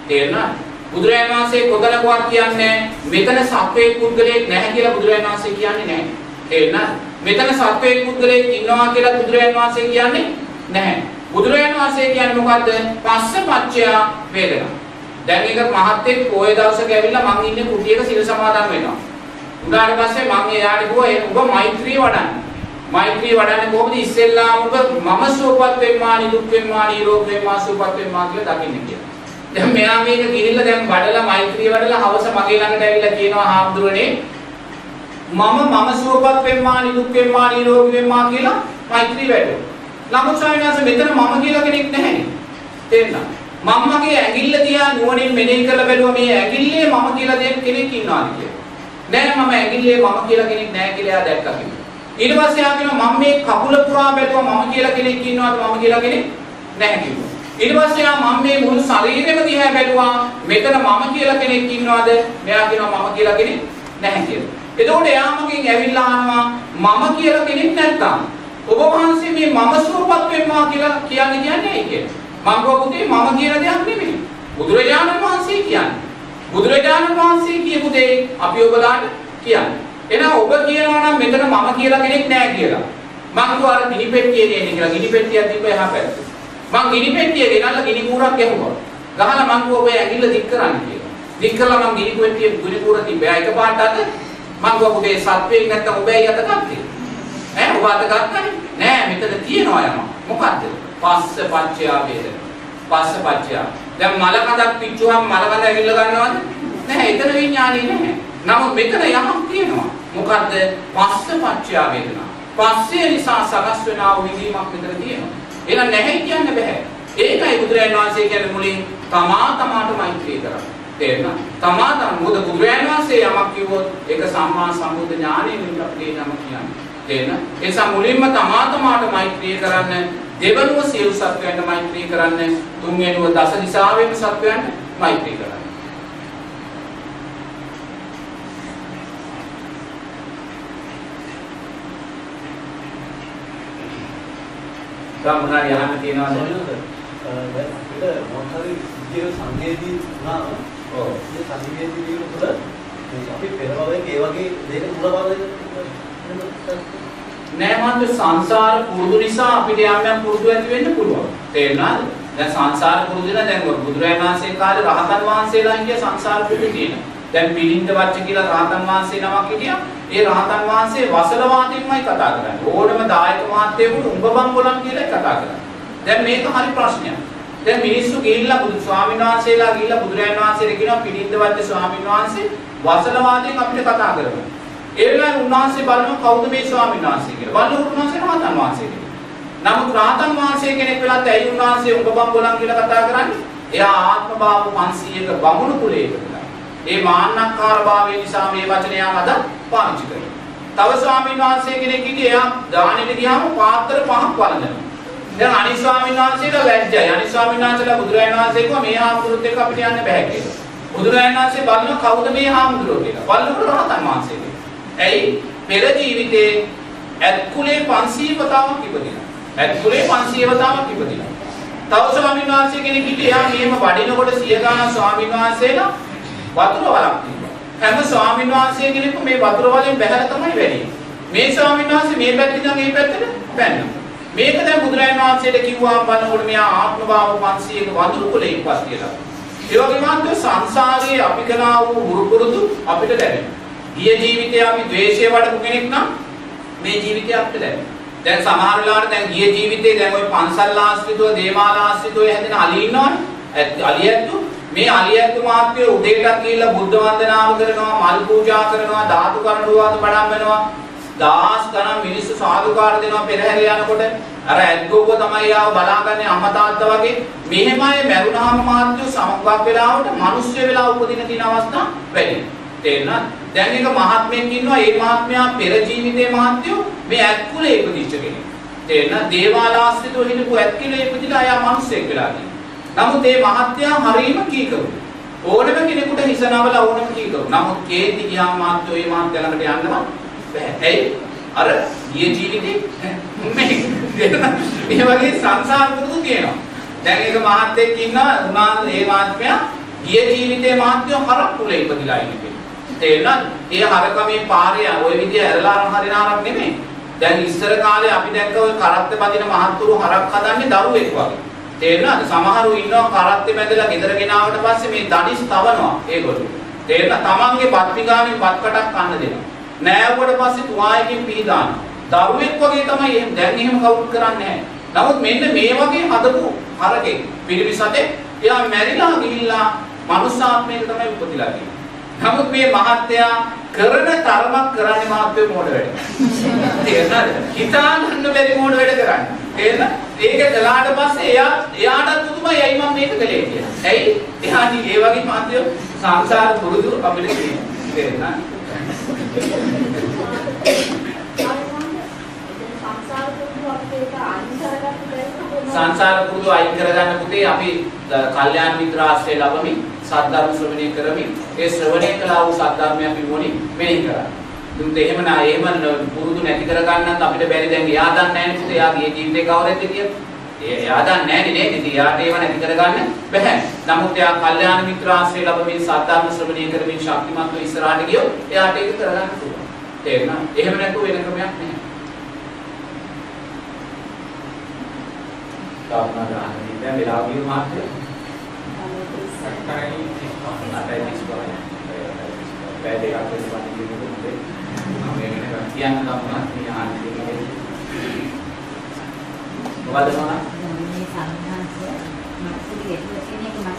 තේරුණාද? බුදුරජාණන් වහන්සේ කොතනකවත් කියන්නේ මෙතන සත්වයේ පුද්ගලයෙක් නැහැ කියලා බුදුරජාණන් වහන්සේ කියන්නේ නැහැ. තේරුණාද? මෙතන සත්වයේ පුද්ගලයෙක් ඉන්නවා කියලා බුදුරජාණන් වහන්සේ කියන්නේ නැහැ. බුදුරජාණන් වහන්සේ කියන්නේ මොකද්ද? පස්ස පච්චය වේදනා. දැන් එක මහත්ෙක් පොයේ දවසක ඇවිල්ලා මං ඉන්නේ කුටියක සිල් සමාදන් වෙනවා. උදාට පස්සේ මං එයාට කිව්වා ඔබ මෛත්‍රිය වඩන්න. මෛත්‍රිය වඩන්නේ කොහොමද? ඉස්සෙල්ලාම ඔබ මම සුවපත් වෙම්මා, නිදුක් වෙම්මා, නිරෝගී වෙම්මා, සුවපත් වෙම්මා කියලා දකින්න කියලා. දැන් මෙයා මේක ගිහිල්ලා දැන් වඩලා මෛත්‍රිය වඩලා හවස මගේ ළඟට ඇවිල්ලා කියනවා හාමුදුරනේ මම මම සුවපත් වෙම්මා, නිදුක් වෙම්මා, නිරෝගී වෙම්මා කියලා මෛත්‍රිය වැඩුවා. නමුත් ස්වාමීන් වහන්සේ මෙතන මම කියලා කෙනෙක් නැහැ නේ. තේරෙනවද? මම මගේ ඇඟිල්ල දිහා නුවණින් මෙනෙහි කරලා බැලුවා මේ ඇඟිල්ලේ මම කියලා දෙයක් කෙනෙක් ඉන්නවාද කියලා. නෑ මම ඇඟිල්ලේ මම කියලා කෙනෙක් නෑ කියලා එයා දැක්කා කිව්වා. ඊට පස්සේ එයා කියනවා මම මේ කකුල පුරා බැලුවා මම කියලා කෙනෙක් ඉන්නවාද මම කියලා කෙනෙක් නැහැ කිව්වා. ඊට පස්සේ එයා මම මේ මුළු ශරීරෙම දිහා බැලුවා මෙතන මම කියලා කෙනෙක් ඉන්නවාද? මෙයා කියනවා මම කියලා කෙනෙක් නැහැ කියලා. එතකොට එයා මගෙන් ඇවිල්ලා අහනවා මම කියලා කෙනෙක් නැත්තම් ඔබ වහන්සේ මේ මම සුවපත් වෙන්නවා කියලා කියන්නේ කියන්නේ ඇයි කියලා. මම පුතේ මම කියන දෙයක් නෙමෙයි. බුදුරජාණන් වහන්සේ කියන්නේ. බුදුරජාණන් වහන්සේ කියපු දේ අපි ඔබලාට කියන්නේ. එහෙනම් ඔබ කියනවා නම් මෙතන මම කියලා කෙනෙක් නැහැ කියලා. මං කිව්වා අර ගිනි පෙට්ටියේ දෙන්නේ කියලා. ගිනි පෙට්ටියක් තිබ්බ එහා පැත්තේ. මං ගිනි පෙට්ටිය ගෙනල්ලා ගිනි කූරක් ගැහුවා. ගහලා මං කිව්වා ඔබ ඇඟිල්ල දික් කරන්න කියලා. දික් කළා මං ගිනි පෙට්ටියේ ගිනි කූර තිබ්බා. එකපාරට අත මං කිව්වා පුතේ සත්වෙක් නැත්තම් ඔබ ඇයි අත ගත්තේ? ඈ ඔබ අත ගත්තනේ? නෑ මෙතන තියෙනවා යම. මොකද්ද? පස්ස පච්චයා වේදනා. පස්ස පච්චයා. දැන් මල කඳක් පිච්චුවාම මල කඳ ඇවිල්ලා ගන්නවද? නැහැ. එතන විඥානේ නැහැ. නමුත් මෙතන යමක් තියෙනවා. මොකද්ද? පස්ස පච්චය වේදනා. පස්සේ නිසා සකස් වෙනා වූ විදීමක් මෙතන තියෙනවා. එහෙනම් නැහැ කියන්න බෑ. ඒකයි බුදුරජාණන් වහන්සේ කියන්නේ මුලින් තමා තමාට මෛත්‍රී කරා. තේරෙනවද? තමා තම මොකද බුදුරජාණන් වහන්සේ යමක් කිව්වොත් ඒක සම්මා සම්බුද්ධ ඥානයෙන් අපිට නම කියන්නේ. තේරෙනවද? ඒ නිසා මුලින්ම තමා තමාට මෛත්‍රී කරන්න, දෙවනුව සියලු සත්වයන්ට මෛත්‍රී කරන්න, තුන්වෙනුව දස දිශාවෙම සත්වයන්ට මෛත්‍රී කරන්න. තම මොනවා යහන්න තියනවද? දැන් අපිට මොකක් හරි විද්‍යාව සංවේදී වුණාම ඔව්. මේ සංවේදී වීම තුළ මේ අපි පෙර භවයේ ඒ වගේ දෙයක මුල බව නෑ මන්ද සංසාර පුරුදු නිසා අපිට යම් යම් පුරුදු ඇති වෙන්න පුළුවන්. තේරුණාද? දැන් සංසාර පුරුදු වෙන දැන් බුදුරජාණන් වහන්සේ කාලේ රහතන් වහන්සේලා හිටිය සංසාර පුරුදු තියෙනවා. දැන් පිළින්ද වච්ච කියලා රහතන් වහන්සේ නමක් හිටියා. ඒ රහතන් වහන්සේ වසල වාදයෙන්මයි කතා කරන්නේ. ඕනම දායක මහත්තයෙකුට උඹ බම් බොලන් කියලා කතා කරන්නේ. දැන් මේක හරි ප්‍රශ්නයක්. දැන් මිනිස්සු ගිහිල්ලා බුදු ස්වාමීන් වහන්සේලා ගිහිල්ලා බුදුරජාණන් වහන්සේට කියනවා පිළින්ද වච්ච ස්වාමීන් වහන්සේ වසල වාදයෙන් අපිට කතා කරමු. ඒ වෙලාවේ උන්වහන්සේ බලනවා කවුද මේ ස්වාමීන් වහන්සේ කියලා. බලනකොට උන්වහන්සේ රහතන් වහන්සේ කෙනෙක්. නමුත් රහතන් වහන්සේ කෙනෙක් වෙලත් ඇයි උන්වහන්සේ උඹ බම් බොලන් කියලා කතා කරන්නේ? එයා ආත්ම භාව 500ක බමුණු කුලයක ඉඳලා. ඒ මාන්නක්කාර භාවය නිසා මේ වචනය අද පාවිච්චි කරනවා. තව ස්වාමීන් වහන්සේ කෙනෙක් හිටියේ එයා දානෙට ගියාම පාත්‍ර පහක් වළඳනවා. දැන් අනිත් ස්වාමීන් වහන්සේලා වැජ්ජයි. අනිත් ස්වාමීන් වහන්සේලා බුදුරජාණන් වහන්සේ කිව්වා මේ හාමුදුරුවොත් එක්ක අපිට යන්න බෑ කියලා. බුදුරජාණන් වහන්සේ බලනවා කවුද මේ හාමුදුරුවෝ කියලා. බලනකොට රහතන් වහන්සේ කෙනෙක්. ඇයි පෙර ජීවිතේ ඇත්කුලේ 500 වතාවක් ඉපදිනා. ඇත්කුලේ 500 වතාවක් ඉපදිනා. තව ස්වාමීන් වහන්සේ කෙනෙක් හිටියා මෙහෙම වඩිනකොට සිය ගාන ස්වාමීන් වහන්සේලා වතුර වලක් තිබ්බා. හැම ස්වාමීන් වහන්සේ කෙනෙක්ම මේ වතුර වලින් බැහැලා තමයි වැඩි. මේ ස්වාමීන් වහන්සේ මේ පැත්තෙන් ඉඳන් මේ පැත්තට පැන්නා. මේක දැන් බුදුරජාණන් වහන්සේට කිව්වා බලනකොට මෙයා ආත්ම භාව 500ක වඳුරු කුලේ ඉපස් කියලා. ඒ වගේම අන්ත සංසාරයේ අපි කළා වූ හුරුපුරුදු අපිට ලැබෙනවා. ගිය ජීවිතේ අපි ද්වේෂය වඩපු කෙනෙක් නම් මේ ජීවිතේ අපිට ලැබෙනවා. දැන් සමහර වෙලාවට දැන් ගිය ජීවිතේ දැන් ওই පන්සල් ආශ්‍රිතව දේවාල ආශ්‍රිතව හැදෙන අලි ඉන්නවනේ. අලියැත්තු මේ අලියැත්තු මාත්‍ය උදේටත් ගිහිල්ලා බුද්ධ වන්දනාව කරනවා, මල් පූජා කරනවා, ධාතු කරඬුවාද බඩම්බනවා. දාස් ගණන් මිනිස්සු සාදුකාර දෙනවා පෙරහැර යනකොට අර ඇද්ගොව්ව තමයි ආව බලාගන්නේ අම්මා තාත්තා වගේ මෙහෙමයි මැරුණාම මාත්‍ය සමගක් වෙලාවට මිනිස්සු වෙලා උපදින තියෙන අවස්ථා වැඩි. තේරෙනවද? දැන් එක මහත්මයෙක් ඉන්නවා ඒ මහත්මයා පෙර ජීවිතේ මහත්යෝ මේ ඇත්කුලේ ඉපදිච්ච කෙනෙක්. තේරෙනවද? දේවාලාස්තිතෝ හිටපු ඇත්කිලේ ඉපදිලා ආයා මිනිස්සෙක් වෙලා තියෙනවා. නමුත් මේ මහත්යා හරීම කීකරු. ඕනම කෙනෙකුට හිසනවල ඕනම කීකරු. නමුත් කේන්ති ගියාම මහත්යෝ මේ මහත්ය ළඟට යන්නවත් බෑ. ඇයි? අර ගිය ජීවිතේ මේ මේ වගේ සංසාර පුරුදු තියෙනවා. දැන් එක මහත්යෙක් ඉන්නවා උනා ඒ මහත්මයා ගිය ජීවිතේ මහත්යෝ හරක් කුලේ ඉපදිලා ඉන්නේ. තේරෙනවද? ඒ හරකමේ පාරේ ওই විදිය ඇරලා අරන් හරින හරක් නෙමෙයි. දැන් ඉස්සර කාලේ අපි දැක්ක ඔය කරත්ත බදින මහත්තුරු හරක් හදන්නේ දරුවෙක් වගේ. තේරෙනවද? සමහරු ඉන්නවා කරත්තේ බැඳලා ගෙදර ගෙනාවට පස්සේ මේ දඩිස් තවනවා ඒගොල්ලෝ. තේරෙනවද? තමන්ගේ බත් පිඟානේ බත් කටක් කන්න දෙනවා. නෑවුවට පස්සේ තුවායකින් පිහදාන. දරුවෙක් වගේ තමයි එහෙම දැන් එහෙම කවුරුත් කරන්නේ නැහැ. නමුත් මෙන්න මේ වගේ හදපු හරකෙක් පිරිමිසතේ එයා මැරිලා ගිහිල්ලා මනුස්සාත්මයක තමයි උපදිලා තියෙන්නේ. නමුත් මේ මහත්තයා කරන තරමක් කරන්නේ මහත්වයේ මෝඩ වැඩ. තේරෙනවද? හිතාගන්න බැරි මෝඩ වැඩ කරන්නේ. තේරෙනවද? ඒක කළාට පස්සේ එයා එයාටත් පුදුමයි ඇයි මම මේක කළේ කියලා. ඇයි? එයා ඒ වගේ මහත්වයේ සංසාර පුරුදු අපිට තියෙනවා. තේරෙනවද? සංසාර පුරුදු අයින් කරගන්න පුතේ අපි කල්යාණ මිත්‍ර ආශ්‍රය ලැබමින් සද්ධර්ම ශ්‍රවණය කරමින් ඒ ශ්‍රවණය කළා වූ සද්ධර්මය අපි මොනින් මෙහෙය කරා. දුන්ට එහෙම නා එහෙම පුරුදු නැති කරගන්නත් අපිට බැරි දැන් එයා දන්නේ නැහැ නේ පුතේ එයාගේ ජීවිතේ කවරෙද්ද කියලා. එයා දන්නේ නැහැ නේද? එයාට ඒව නැති කරගන්න බැහැ. නමුත් එයා කල්යාණ මිත්‍ර ආශ්‍රය ලැබමින් සද්ධර්ම ශ්‍රවණය කරමින් ශක්තිමත්ව ඉස්සරහට ගියොත් එයාට ඒක කරගන්න පුළුවන්. තේරුණා? එහෙම නැතුව වෙන ක්‍රමයක් නැහැ. කාරණා ගන්න දැන් වෙලා ගිය මාත්‍ය සක්කාරයි අටයි තිස්පහයි පැය දෙකක් විතර වගේ කියන්න ගමන් මේ ආන්ති මොකද මොනවා මේ සංඝාංශ මනසේ හේතුව කියන එක මම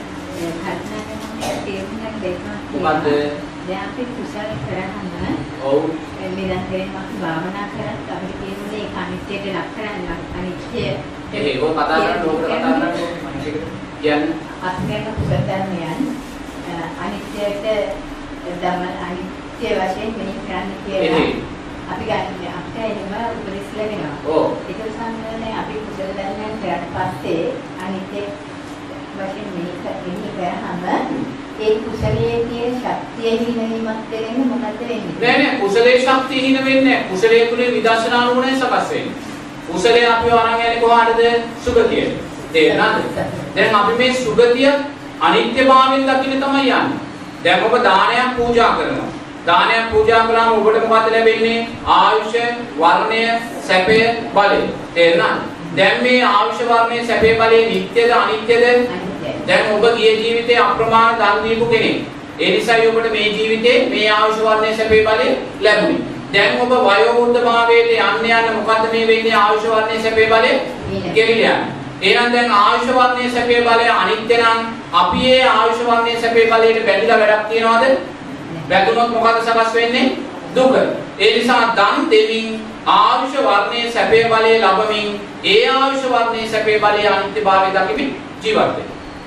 තේරුම් ගන්න දෙයක් මොකද්ද? දැන් අපි කුසල කරාම ඔව්. නිරන්තරයෙන්ම අපි භාවනා කරත් අපිට කියන්නේ ඒක අනිත්‍යයට ලක් කරන්න අනිත්‍ය එහේ ඔය කතා කරන්නේ ඕකට කතා කරන්නේ මනසෙකට. කියන්නේ අත්‍යන්ත කුසල ධර්මයන් අ, අනිත්‍යයට දම අනිත්‍ය වශයෙන් මෙහි කරන්න කියලා. අපි ගන්න අපිට එහෙම උපදෙස් ලැබෙනවා. ඔව්. ඒක සම්මතනේ අපි කුසල ධර්මයන් කරාට පස්සේ අනිත්‍ය වශයෙන් මෙහි මෙහි කරාම ඒ කුසලයේ තියෙන ශක්තිය හිණවීමක් දෙන්නේ මොකද වෙන්නේ? නෑ නෑ කුසලයේ ශක්තිය හින වෙන්නේ නෑ. කුසලයේ තුනේ විදර්ශනා නුවණයි සකස් වෙන්නේ. කුසලයේ අපිව අරන් යන්නේ කොහාටද? සුගතියට. තේරෙනවද? දැන් අපි මේ සුගතිය අනිත්‍යභාවයෙන් දකින්න තමයි යන්නේ. දැන් ඔබ දානයක් පූජා කරනවා. දානයක් පූජා කළාම ඔබට මොකද ලැබෙන්නේ? ආයුෂ, වර්ණය, සැපය, බලය. තේරෙනවද? දැන් මේ ආයුෂ, වර්ණය, සැපය, බලය නිට්ටයද අනිත්‍යද? දැන් ඔබ ගිය ජීවිතේ අප්‍රමාණ දන් දීපු කෙනෙක්. ඒ නිසායි ඔබට මේ ජීවිතේ මේ ආයුෂ වර්ණයේ සැපේ බලය ලැබුණේ. දැන් ඔබ වයෝ වෘද්ධ භාවයට යන්න යන්න මොකද්ද මේ වෙන්නේ ආයුෂ වර්ණයේ සැපේ බලය? ගෙවිලා. එහෙනම් දැන් ආයුෂ වර්ණයේ සැපේ බලය අනිත්‍ය නම් අපි ඒ ආයුෂ වර්ණයේ සැපේ බලයට බැඳිලා වැඩක් තියනවද? බැඳුනොත් මොකද සකස් වෙන්නේ? දුක. ඒ නිසා දන් දෙමින් ආයුෂ වර්ණයේ සැපේ බලය ලැබමින් ඒ ආයුෂ වර්ණයේ සැපේ බලය අනිත්‍යභාවය දකිමින් ජීවත් වෙනවා.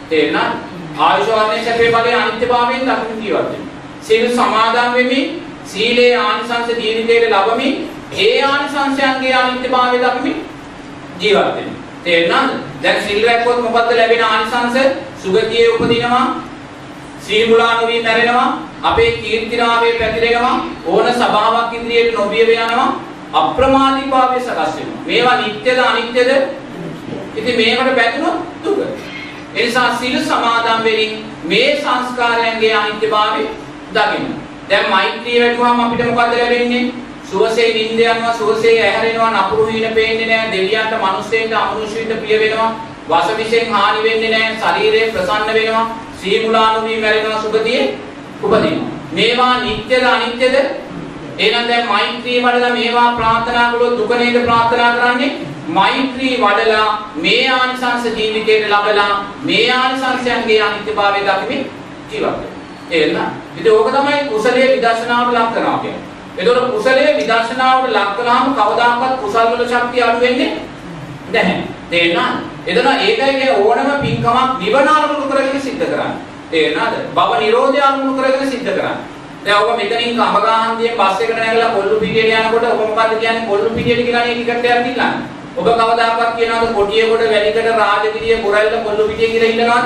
තේරෙනවද? ආයුෂ වර්ණයේ සැපේ බලය අනිත්‍යභාවයෙන් දකිමින් ජීවත් වෙනවා. සීල සමාදන් වෙමින් සීලේ ආනිසංස ජීවිතයේ ලැබමින් ඒ ආනිසංසයන්ගේ අනිත්‍යභාවය දකිමින් ජීවත් වෙනවා. තේරෙනවද? දැන් සිල් රැක්කොත් මොකද්ද ලැබෙන ආනිසංස? සුගතියේ උපදිනවා. සීල මුලා නොවි මැරෙනවා. අපේ කීර්තිනාමයේ පැතිරෙනවා. ඕන සභාවක් ඉදිරියට නොබිය යනවා. අප්‍රමාදීභාවය සකස් වෙනවා. මේවා නිට්ටයද අනිත්‍යද? ඉතින් මේකට බැඳුනොත් දුක. ඒ නිසා සීල සමාදන් වෙමින් මේ සංස්කාරයන්ගේ අනිත්‍යභාවය දකින්න. දැන් මෛත්‍රිය වැටුවාම අපිට මොකද ලැබෙන්නේ? සුවසේ නිින්ද යනවා, සුවසේ ඇහැරෙනවා, නපුරු හීන පේන්නේ නැහැ, දෙවියන්ට, මිනිස්සෙන්ට, අමනුෂ්‍යයින්ට ප්‍රිය වෙනවා, වාසවිෂයෙන් හානි වෙන්නේ නැහැ, ශරීරය ප්‍රසන්න වෙනවා, සීමුලානුවී මැරෙනවා, සුගතියේ උපදිනවා. මේවා නිට්ටයද අනිත්‍යද? එහෙනම් දැන් මෛත්‍රී වඩලා මේවා ප්‍රාර්ථනා කළොත් දුක නේද ප්‍රාර්ථනා කරන්නේ? මෛත්‍රී වඩලා මේ ආනිසංස ජීවිතයට ලබලා මේ ආනිසංසයන්ගේ අනිත්‍යභාවය දකිමින් ජීවත් වෙනවා. තේරෙනවද? ඉතින් ඕක තමයි කුසලයේ විදර්ශනාවට ලක් කරනවා කියන්නේ. ඒතකොට කුසලයේ විදර්ශනාවට ලක් කළාම කවදාකවත් කුසල වල ශක්තිය අඩු වෙන්නේ නැහැ. තේරෙනවද? එතන ඒකයි කියන්නේ ඕනම පින්කමක් නිවන අරමුණු කරගෙන සිද්ධ කරන්නේ. තේරෙනවද? භව නිරෝධය අරමුණු කරගෙන සිද්ධ කරන්නේ. දැන් ඔබ මෙතනින් කඹගහන්දියෙන් බස් එකට නැගලා කොල්ලු පිටියට යනකොට ඔබ මොකද්ද කියන්නේ කොල්ලු පිටියට කියලා නේ ටිකට් එකක් දිල්ලන්නේ. ඔබ කවදාකවත් කියනවාද කොටියේකොට වැලිකට රාජගිරිය පුරල්ල කොල්ලු පිටිය කියලා ඉල්ලනවාද?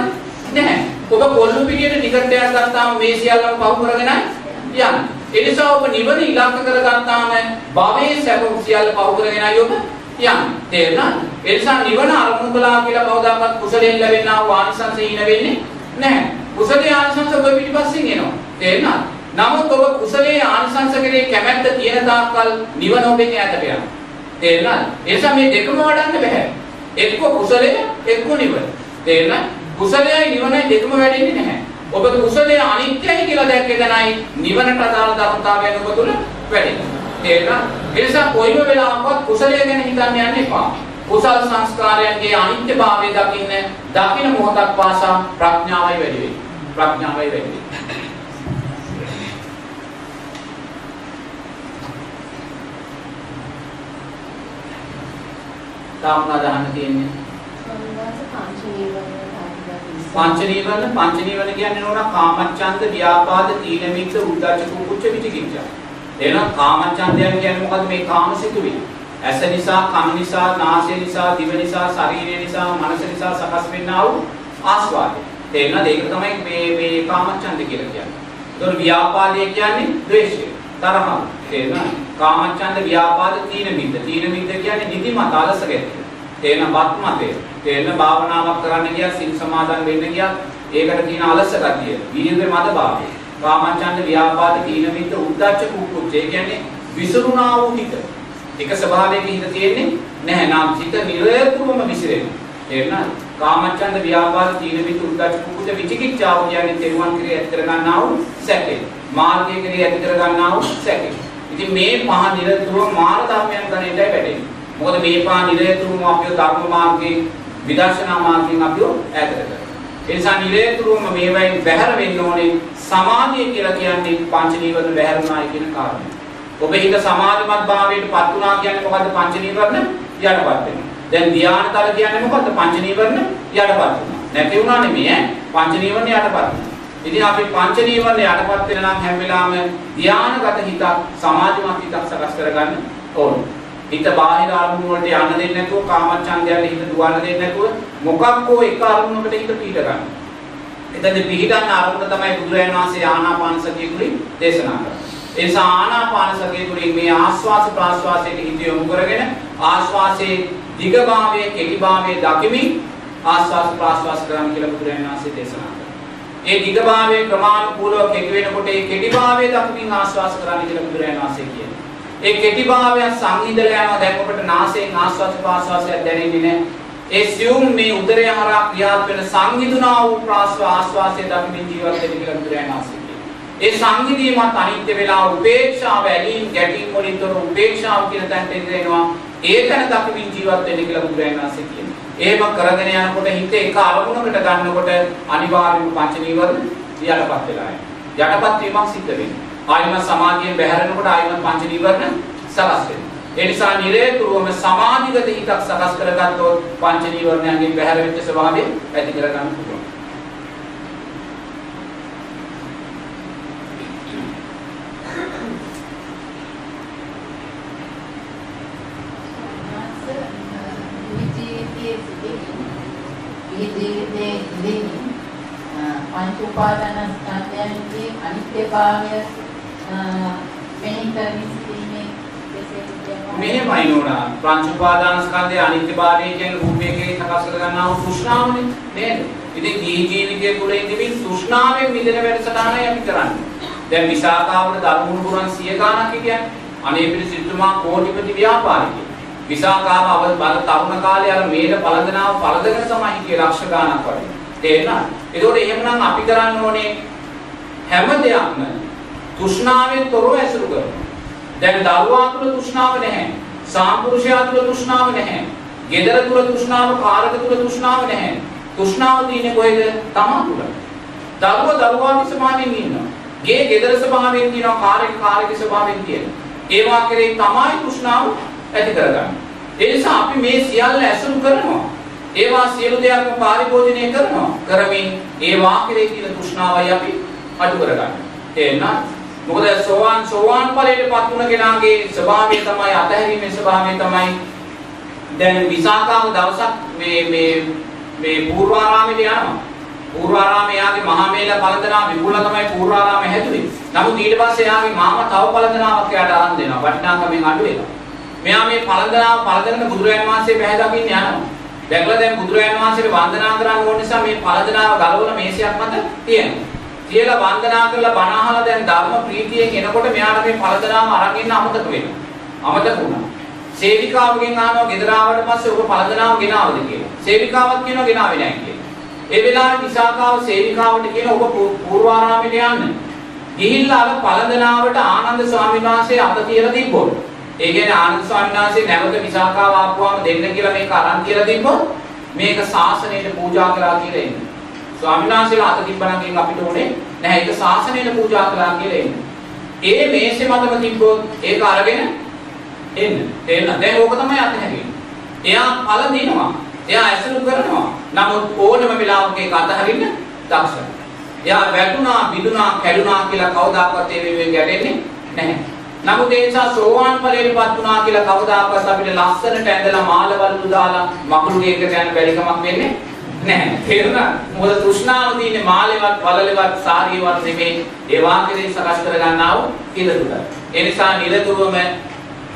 නැහැ. ඔබ කොල්ලු පිටියට ටිකට් එකක් ගත්තාම මේ සියල්ලම පහු කරගෙන යන්නේ. ඒ නිසා ඔබ නිවන ඉලක්ක කරගත්තාම භවයේ සැප සියල්ල පහු කරගෙනයි ඔබ යන්නේ. තේරුණාද? ඒ නිසා නිවන අරමුණු කළා කියලා කවදාකවත් කුසලයෙන් ලැබෙනා වූ ආනිසංස ඊන වෙන්නේ නැහැ. කුසලයේ ආනිසංස ඔබ පිටිපස්සෙන් එනවා. තේරුණාද? නමුත් ඔබ කුසලයේ ආනිසංස කෙරේ කැමැත්ත තියෙන තාක්කල් නිවන ඔබෙන් ඈතට යනවා. තේරුණාද? ඒ නිසා මේ දෙකම වඩන්න බෑ. එක්ක කුසලය එක්ක නිවන. තේරුණාද? කුසලයයි නිවනයි දෙකම වැඩෙන්නේ නැහැ. ඔබ කුසලය අනිත්‍යයි කියලා දැක්ක තැනයි නිවනට අදාළ ධර්මතාවයන් ඔබ තුල වැඩෙන්නේ. තේරුණාද? ඒ නිසා කොයිම වෙලාවකවත් කුසලය ගැන හිතන්න යන්න එපා. කුසල් සංස්කාරයන්ගේ අනිත්‍යභාවය දකින්න දකින්න මොහොතක් පාසා ප්‍රඥාවයි වැඩි වෙන්නේ. ප්‍රඥාවයි වැඩි වෙන්නේ. තාම නදහන්න තියෙන්නේ. පංච නීවරණ පංච නීවරණ කියන්නේ නෝනා කාමච්ඡන්ද ව්‍යාපාද තීන මිද්ද උද්ධච්ච කුච්ච විචිකිච්ඡා. එහෙනම් කාමච්ඡන්දයන් කියන්නේ මොකද්ද මේ කාමසිතුවිලි? ඇස නිසා, කන නිසා, නාසය නිසා, දිව නිසා, ශරීරය නිසා, මනස නිසා සකස් වෙන්නා වූ ආස්වාදය. තේරෙනවද? ඒක තමයි මේ මේ කාමච්ඡන්ද කියලා කියන්නේ. ඒතකොට ව්‍යාපාදය කියන්නේ ද්වේෂය, තරහ. තේරෙනවද? කාමච්ඡන්ද ව්‍යාපාද තීන මිද්ද. තීන මිද්ද කියන්නේ නිදිමත අලස ගැටීම. තේන බත්මතේ තේන භාවනාවක් කරන්න ගියා සිල් සමාදන් වෙන්න ගියා ඒකට කියන අලස ගතිය වීර්ය මද භාවය කාමච්ඡන්ද ව්‍යාපාද තීන මිද්ද උද්දච්ච කුක්කුච්ච ඒ කියන්නේ විසුරුණා වූ හිත එක ස්වභාවයක හිත තියෙන්නේ නැහැ නම් හිත නිරතුරුවම විසිරෙනවා තේරුණාද කාමච්ඡන්ද ව්‍යාපාද තීන මිද්ද උද්දච්ච කුක්කුච්ච විචිකිච්ඡාව කියන්නේ තෙරුවන් කෙරේ ඇති කර ගන්නා වූ සැකේ මාර්ගය කෙරේ ඇති කර ගන්නා වූ සැකේ ඉතින් මේ පහ නිරතුරුව මාර්ග ධර්මයන් ගණේටයි වැටෙන්නේ මොකද මේ පහ නිරතුරුවම අපිව ධර්ම මාර්ගයෙන් විදර්ශනා මාර්ගයෙන් අපිව ඈතට කරනවා. ඒ නිසා නිරේතුරුවම මේවයින් බැහැර වෙන්න ඕනේ. සමාධිය කියලා කියන්නේ පංච නීවරණ බැහැර වුණායි කියන කාරණය. ඔබ හිත සමාධිමත් භාවයට පත් වුණා කියන්නේ මොකද්ද පංච නීවරණ යටපත් වෙනවා. දැන් ධානාතල කියන්නේ මොකද්ද පංච නීවරණ යටපත් වෙනවා. නැති වුණා නෙමෙයි ඈ පංච නීවරණ යටපත් වෙනවා. ඉතින් අපි පංච නීවරණ යටපත් වෙන නම් හැම වෙලාවෙම ධානාගත හිතක් සමාධිමත් හිතක් සකස් කරගන්න ඕනේ. හිත බාහිර අරමුණු වලට යන්න දෙන්නේ නැතුව කාමච්ඡන්දයට හිත දුවන්න දෙන්නේ නැතුව මොකක්කෝ එක අරමුණකට හිත පිහිට ගන්න. එතනදී පිහිටන්න අරමුණ තමයි බුදුරජාණන් වහන්සේ ආනාපාන සතිය කුලින් දේශනා කරන්නේ. ඒ නිසා ආනාපාන සතිය කුලින් මේ ආස්වාස ප්‍රාස්වාසයේ හිත යොමු කරගෙන ආස්වාසයේ දිගභාවයේ කෙටිභාවයේ දකිමින් ආස්වාස ප්‍රාස්වාස කරන්න කියලා බුදුරජාණන් වහන්සේ දේශනා කරනවා. ඒ දිගභාවයේ ක්‍රමානුකූලව කෙටි වෙනකොට ඒ කෙටිභාවයේ දකිමින් ආස්වාස කරන්න කියලා බුදුරජාණන් වහන්සේ කියනවා. ඒ කෙටිභාවය සංහිඳලා යනවා දැන් ඔබට නාසයෙන් ආස්වාද ප්‍රාස්වාසයක් දැනෙන්නේ නැහැ. ඒ සියුම් මේ උදරය හරහා ක්‍රියාත් වෙන සංහිඳුනා වූ ප්‍රාස්වා ආස්වාසය දකිමින් ජීවත් වෙන්න කියලා බුදුරජාණන් වහන්සේ කියනවා. ඒ සංහිඳීමත් අනිත්‍ය වෙලා උපේක්ෂාව ඇලීම් ගැටීම් වලින් තොර උපේක්ෂාව කියන තැනට එනවා. ඒකන දකිමින් ජීවත් වෙන්න කියලා බුදුරජාණන් වහන්සේ කියනවා. එහෙම කරගෙන යනකොට හිත එක අරමුණකට ගන්නකොට අනිවාර්යයෙන්ම පංච නීවරණ යටපත් වෙලා යනවා. යටපත් වීමක් සිද්ධ වෙනවා. ආයම සමාධියෙන් බැහැරෙනකොට ආයම පංච නීවරණ සකස් වෙනවා. ඒ නිසා නිරේතුරුවම සමාධිගත හිතක් සකස් කරගත්තොත් පංච නීවරණයන්ගෙන් බැහැර වෙච්ච ස්වභාවය ඇති කරගන්න පුළුවන්. උපාදානස්කන්ධයන්ගේ අනිත්‍යභාවය මෙහි කරමින් සිටීමේ කෙසේද මෙහෙමයි නෝනා පංච උපාදානස්කන්ධයේ අනිත්‍යභාවය කියන රූපයකේ සකස් කරගන්නා වූ තෘෂ්ණාවනේ නේද? ඉතින් ජී ජීවිතය තුළ ඉඳිමින් තෘෂ්ණාවෙන් මිදෙන වැඩසටහනයි අපි කරන්නේ. දැන් විසාකාවට දරුණු පුරන් 100 ගාණක් කියන්නේ අනේ පිළිසිතුමා කෝටිපති ව්‍යාපාරිකයෙක්. විසාකාව අවල් බල තරුණ කාලේ අර මේල පළඳනාව පළඳගෙන තමයි හිටියේ ලක්ෂ ගාණක් වගේ. තේරෙනවද? ඒකෝට එහෙමනම් අපි කරන්න ඕනේ හැම දෙයක්ම තෘෂ්ණාවෙන් තොරව ඇසුරු කරනවා. දැන් දරුවා තුළ තෘෂ්ණාව නැහැ. සාම්පුරුෂයා තුළ තෘෂ්ණාව නැහැ. gedara තුළ තෘෂ්ණාව, කාරක තුළ තෘෂ්ණාව නැහැ. තෘෂ්ණාව තියෙන්නේ කොහෙද? තමා තුළ. දරුවා දරුවාගේ ස්වභාවයෙන් ඉන්නවා. ගේ gedara ස්වභාවයෙන් තියෙනවා, කාරක කාරක ස්වභාවයෙන් තියෙනවා. ඒවා කෙරෙහි තමයි තෘෂ්ණාව ඇති කරගන්නේ. ඒ නිසා අපි මේ සියල්ල ඇසුරු කරනවා. ඒවා සියලු දෙයක්ම පරිභෝජනය කරනවා. කරමින් ඒවා කෙරෙහි තියෙන තෘෂ්ණාවයි අපි අඩු කරගන්නේ. තේරෙනවද? මොකද සෝවාන් සෝවාන් ඵලයටපත් වුණ කෙනාගේ ස්වභාවය තමයි අතහැරීමේ ස්වභාවය තමයි දැන් විසාකාව දවසක් මේ මේ මේ පූර්වාරාමයට යනවා. පූර්වාරාමයේ යාගේ මහා මේල පළඳනා විපුල තමයි පූර්වාරාමය හැදුවේ. නමුත් ඊට පස්සේ යාගේ මාමා තව පළඳනාවක් එයාට අරන් දෙනවා. වටිනාකමෙන් අඩු වෙනවා. මෙයා මේ පළඳනාව පළඳගෙන බුදුරජාණන් වහන්සේ පැහැ දකින්න යනවා. දැකලා දැන් බුදුරජාණන් වහන්සේට වන්දනා කරන්න ඕන නිසා මේ පළඳනාව ගලවලා මේසයක් මත තියෙනවා. කියලා වන්දනා කරලා බණ අහලා දැන් ධර්ම ප්‍රීතියෙන් එනකොට මෙයාට මේ පළඳනාව අරන් ඉන්න අමතක වෙනවා. අමතක වුණා. සේවිකාවගෙන් අහනවා ගෙදර ආවට පස්සේ ඔබ පළඳනාව ගෙනාවද කියලා. සේවිකාවක් කියනවා ගෙනාවේ නැහැ කියලා. ඒ වෙලාවේ විසාකාව සේවිකාවට කියන ඔබ පූර්වාරාමයට යන්න. ගිහිල්ලා අර පළඳනාවට ආනන්ද ස්වාමීන් වහන්සේ අත තියලා තිබ්බොත්. ඒ කියන්නේ ආනන්ද ස්වාමීන් වහන්සේ නැවත විසාකාව ආපුවාම දෙන්න කියලා මේක අරන් තියලා තිබ්බොත් මේක ශාසනයට පූජා කරා කියලා එන්නේ. ස්වාමීන් වහන්සේලා අත තිබ්බනම් ඒක අපිට ඕනේ නැහැ. ඒක ශාසනයට පූජා කරා කියලා එන්නේ. ඒ මේසෙ මතම තිබ්බොත් ඒක අරගෙන එන්න. තේරෙනවද? දැන් ඕක තමයි අතහැරෙන්නේ. එයා ඵල දිනවා. එයා ඇසුරු කරනවා. නමුත් ඕනම වෙලාවක ඒක අතහරින්න දක්ෂයි. එයා වැටුණා, බිඳුණා, කැඩුණා කියලා කවදාකවත් ඒ වෙනුවෙන් ගැටෙන්නේ නැහැ. නමුත් ඒ නිසා සෝවාන් ඵලයටපත් වුණා කියලා කවදාකවත් අපිට ලස්සනට ඇඳලා මාළවලු දාලා මකුළු ගේකට යන බැරි කමක් වෙන්නේ නැහැ. තේරුණා? මොකද තෘෂ්ණාව තියෙන්නේ මාළේවත්, වලලේවත්, සාරියවත් නෙමෙයි. ඒ වාක්‍යයෙන් සකස් කර ගන්නා වූ ඉලදුර. ඒ නිසා නිරතුරුවම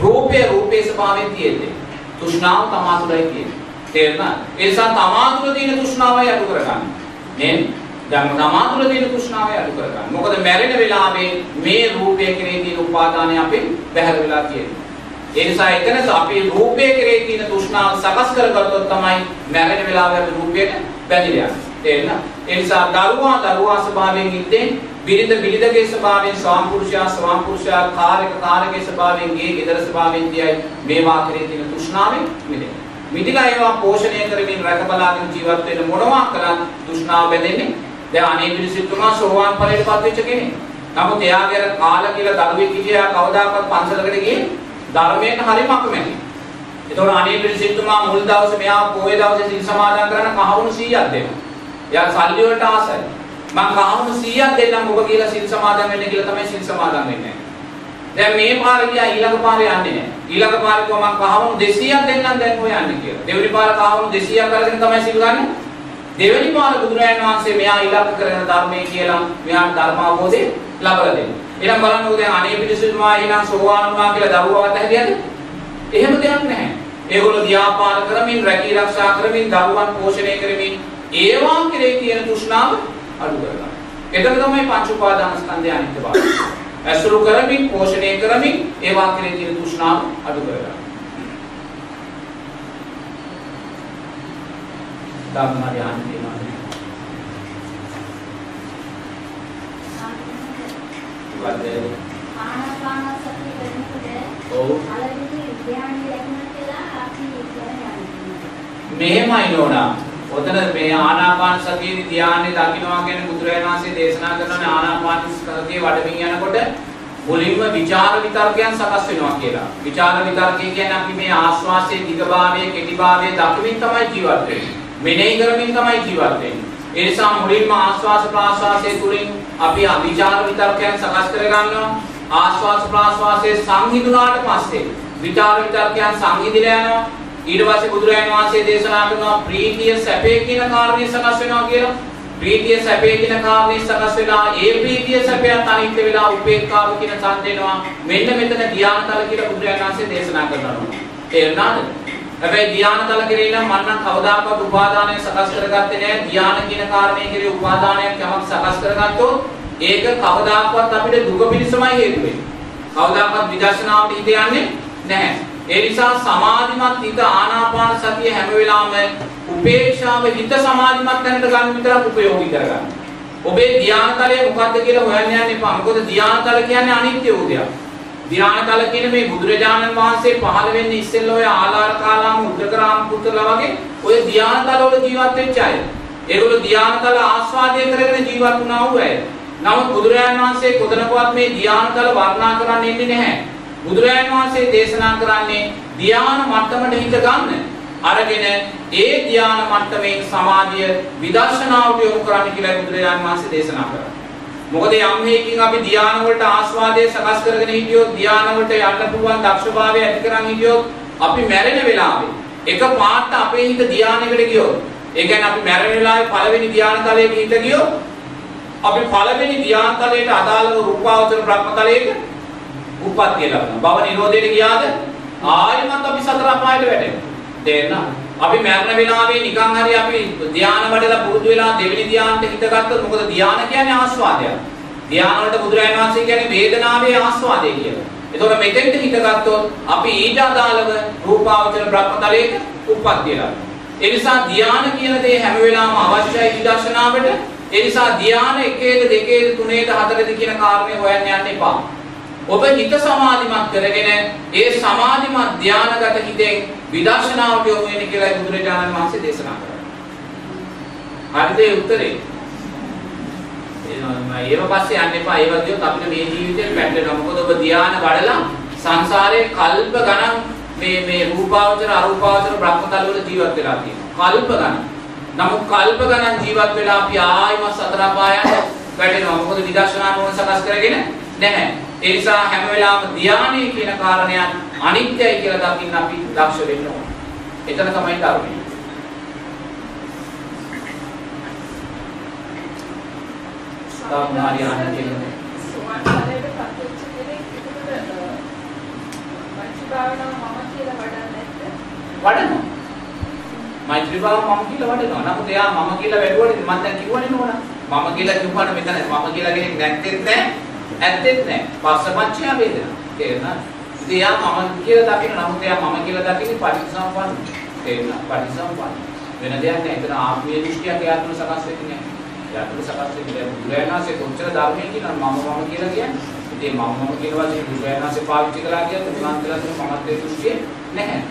රූපේ රූපේ ස්වභාවයෙන් තියෙන්නේ. තෘෂ්ණාව තමා තුළයි තියෙන්නේ. තේරුණා? ඒ නිසා තමා තුළ තියෙන තෘෂ්ණාවයි අඩු කරගන්න. නේද? දැන් තමා තුළ තියෙන තෘෂ්ණාවයි අඩු කරගන්න. මොකද මැරෙන වෙලාවේ මේ රූපය කෙරේ තියෙන උපාදානය අපෙන් බැහැර වෙලා තියෙනවා. ඒ නිසා එතන අපි රූපය කෙරේ තියෙන තෘෂ්ණාව සකස් කරගත්තොත් තමයි මැරෙන වෙලාවේ අපි රූපයට බැඳිලා යන්නේ. තේරෙනවද? ඒ නිසා දරුවා දරුවා ස්වභාවයෙන් ඉන්නේ බිරිඳ බිරිඳගේ ස්වභාවයෙන් ස්වාම්පුරුෂයා ස්වාම්පුරුෂයා කාර්යක කාර්යගේ ස්වභාවයෙන් ගේ ගෙදර ස්වභාවයෙන් දියයි මේවා කෙරේ තියෙන තෘෂ්ණාවෙන් මිදෙන්න. මිදිලා ඒවා පෝෂණය කරමින් රැක බලාගෙන ජීවත් වෙන්න මොනවා කළත් තෘෂ්ණාව බැඳෙන්නේ දැන් අනේ පිළිසිතුමා සෝවාන් ඵලයටපත් වෙච්ච කෙනෙක්. නමුත් එයාගේ අර කාල කියලා දරුවෙක් හිටියා කවදාකවත් පන්සලකට ගියේ ධර්මයට හරිම අකමැති. ඒතකොට අනේ පිළිසිතුමා මුල් දවසේ මෙයා පොයේ දවසේ සිල් සමාදන් කරන කහවණු 100ක් දෙනවා. එයා සල්ලි වලට ආසයි. මං කහවණු 100ක් දෙන්නම් ඔබ කියලා සිල් සමාදන් වෙන්න කියලා තමයි සිල් සමාදන් වෙන්නේ. දැන් මේ පාර ගියා ඊළඟ පාරේ යන්නේ නැහැ. ඊළඟ පාරේ කොහොම මං කහවණු 200ක් දෙන්නම් දැන් ඔය යන්නේ කියලා. දෙවෙනි පාර කහවණු 200ක් අරගෙන තමයි සිල් ගන්නේ. දෙවෙනි පාර බුදුරජාණන් වහන්සේ මෙයා ඉලක්ක කරගෙන ධර්මයේ කියලා මෙයාට ධර්ම අවබෝධය ලබලා දෙනවා. ඊළඟ බලන්නකෝ දැන් අනේ පිළිසුතුමා ඊළඟ සෝවාන් වුණා කියලා දරුවවත් හැදියද? එහෙම දෙයක් නැහැ. ඒගොල්ලෝ ව්‍යාපාර කරමින් රැකී ආරක්ෂා කරමින් දරුවන් පෝෂණය කරමින් ඒවා කෙරේ තියෙන තෘෂ්ණාව අඩු කරගන්න. එතන තමයි පංච උපාදාන ස්කන්ධය අනිත්‍යභාවය. ඇසුරු කරමින් පෝෂණය කරමින් ඒවා කෙරේ තියෙන තෘෂ්ණාව අඩු කරගන්න. ධර්මය අන්තිමයි. වද ආනාපාන සතිය කරනකොට ඔව් පළවෙනි ධ්‍යානෙ ලැබුණා කියලා අපි කියන්නේ. මෙහෙමයි නෝනා. ඔතන මේ ආනාපාන සතියේ ධානයේ දකින්නවා කියන බුදුරජාණන් වහන්සේ දේශනා කරන ආනාපාන සතියේ වඩමින් යනකොට මුලින්ම විචාර විතර්කයන් සකස් වෙනවා කියලා. විචාර විතර්කය කියන්නේ අපි මේ ආස්වාසයේ දිගභාවයේ කෙටිභාවයේ දකිමින් තමයි ජීවත් වෙන්නේ. මෙනෙහි කරමින් තමයි ජීවත් වෙන්නේ. ඒ නිසා මුලින්ම ආස්වාස ප්‍රාස්වාසයේ තුලින් අපි විචාර විතර්කයන් සකස් කර ගන්නවා. ආස්වාස ප්‍රාස්වාසයේ සංහිඳුනාට පස්සේ විචාර විතර්කයන් සංහිඳිලා යනවා. ඊට පස්සේ බුදුරජාණන් වහන්සේ දේශනා කරනවා ප්‍රීතිය සැපේ කියන කාරණේ සකස් වෙනවා කියලා. ප්‍රීතිය සැපේ කියන කාරණේ සකස් වෙලා ඒ ප්‍රීතිය සැපයත් අනිත්‍ය වෙලා උපේක්ඛාව කියන තත් දෙනවා. මෙන්න මෙතන ධ්‍යානතල කියලා බුදුරජාණන් වහන්සේ දේශනා කරනවා. තේරුණාද? හැබැයි ධ්‍යානතල කෙරේ නම් මම නම් කවදාකවත් උපාදානය සකස් කරගත්තේ නැහැ. ධ්‍යාන කියන කාරණේ කෙරේ උපාදානයක් යමක් සකස් කරගත්තොත් ඒක කවදාකවත් අපිට දුක පිණිසමයි හේතු වෙන්නේ. කවදාකවත් විදර්ශනාවට හිත යන්නේ නැහැ. ඒ නිසා සමාධිමත් හිත ආනාපාන සතිය හැම වෙලාවෙම උපේක්ෂාව හිත සමාධිමත් තැනට ගන්න විතරක් උපයෝගී කරගන්න. ඔබේ ධානාතලය මොකද්ද කියලා හොයන්න යන්න එපා. මොකද ධානාතල කියන්නේ අනිත්‍ය වූ දෙයක්. ධානාතල කියන්නේ මේ බුදුරජාණන් වහන්සේ පහළ වෙන්නේ ඉස්සෙල්ලා ඔය ආලාර කාලාම උද්දකරාම පුත්‍රලා වගේ ඔය ධානාතල වල ජීවත් වෙච්ච අය. ඒගොල්ලෝ ධානාතල ආස්වාදය කරගෙන ජීවත් වුණා වූ අය. නමුත් බුදුරජාණන් වහන්සේ කොතනකවත් මේ ධානාතල වර්ණනා කරන්න ඉන්නේ නැහැ. බුදුරජාණන් වහන්සේ දේශනා කරන්නේ ධ්‍යාන මට්ටමට හිත ගන්න. අරගෙන ඒ ධ්‍යාන මට්ටමේ සමාධිය විදර්ශනාවට යොමු කරන්න කියලා බුදුරජාණන් වහන්සේ දේශනා කරා. මොකද යම් හේකින් අපි ධ්‍යාන වලට ආස්වාදයේ සකස් කරගෙන හිටියොත් ධ්‍යාන වලට යන්න පුළුවන් දක්ෂභාවය ඇති කරන් හිටියොත් අපි මැරෙන වෙලාවේ එක පාට අපේ හිත ධ්‍යානයකට ගියොත් ඒ කියන්නේ අපි මැරෙන වෙලාවේ පළවෙනි ධ්‍යාන තලයක හිත ගියොත් අපි පළවෙනි ධ්‍යාන තලයට අදාළව රූපාවචර බ්‍රහ්මතලයක උප්පත්තිය ලබනවා. භව නිරෝධයට ගියාද ආයෙමත් අපි සතර අපායට වැටෙනවා. තේරෙනවද? අපි මරණ වෙලාවේ නිකන් හරි අපි ධානය වඩලා පුරුදු වෙලා දෙවෙනි ධානයට හිත ගත්තොත් මොකද ධාන කියන්නේ ආස්වාදයක්. ධාන වලට බුදුරජාණන් වහන්සේ කියන්නේ වේදනාවේ ආස්වාදය කියලා. ඒතකොට මෙතෙන්ට හිත ගත්තොත් අපි ඊට අදාළව රූපාවචර බ්‍රහ්මතලයක උප්පත්තිය ලබනවා. ඒ නිසා ධාන කියන දේ හැම වෙලාවම අවශ්‍යයි විදර්ශනාවට. ඒ නිසා ධාන එකේද දෙකේද තුනේද හතරේද කියන කාරණේ හොයන්න යන්න එපා. ඔබ හිත සමාධිමත් කරගෙන ඒ සමාධිමත් ධානාගත හිතෙන් විදර්ශනාවට යොමු වෙන්න කියලා බුදුරජාණන් වහන්සේ දේශනා කරා. හරිද ඒ උත්තරේ? එහෙනම් ඒව පස්සේ යන්න එපා. ඒව දියොත් අපිට මේ ජීවිතේ පැටලෙනවා. මොකද ඔබ ධාන වඩලා සංසාරේ කල්ප ගණන් මේ මේ රූපාවචර අරූපාවචර බ්‍රහ්මතල වල ජීවත් වෙලා තියෙනවා. කල්ප ගණන්. නමුත් කල්ප ගණන් ජීවත් වෙලා අපි ආයිම සතර පායන් වැටෙනවා. මොකද විදර්ශනා නෝන සකස් කරගෙන නැහැ. ඒ නිසා හැම වෙලාවෙම ධානය කියන කාරණයක් අනිත්‍යයි කියලා දකින්න අපි දක්ෂ වෙන්න ඕන. එතන තමයි ධර්මය. සාමාන්‍ය ආනන්දේ සෝවාන් ඵලයට පත් වෙච්ච කෙනෙක් ඒකට පංච භාවනාව මම කියලා වඩන්නේ නැත්නම් වඩනවා. මෛත්‍රී භාව මම කියලා වඩනවා. නමුත් එයා මම කියලා වැඩුවනේ මම දැන් කිව්වනේ නෝනා. මම කියලා කිව්වම මෙතන මම කියලා කෙනෙක් නැත්තේ නැහැ. ඇත්තෙත් නැහැ. පස්සපච්චය වේදනා. තේරෙනවද? ඉතින් එයා මම කියලා දකින්න නමුත් එයා මම කියලා දකින්නේ පටිච්චසමුප්පන්න. තේරෙනවද? පටිච්චසමුප්පන්න. වෙන දෙයක් නැහැ. එතන ආත්මීය දෘෂ්ටියක් එයා තුළ සකස් වෙන්නේ නැහැ. එයා තුළ සකස් වෙන්නේ බුදුරජාණන්සේ කොච්චර ධර්මයේ කියනවා මම මම කියලා කියන්නේ. ඉතින් මම මම කියන වචනේ බුදුරජාණන්සේ පාවිච්චි කළා කියන්නේ උන්වහන්සේලා තුළ මමත්වයේ දෘෂ්ටිය නැහැ.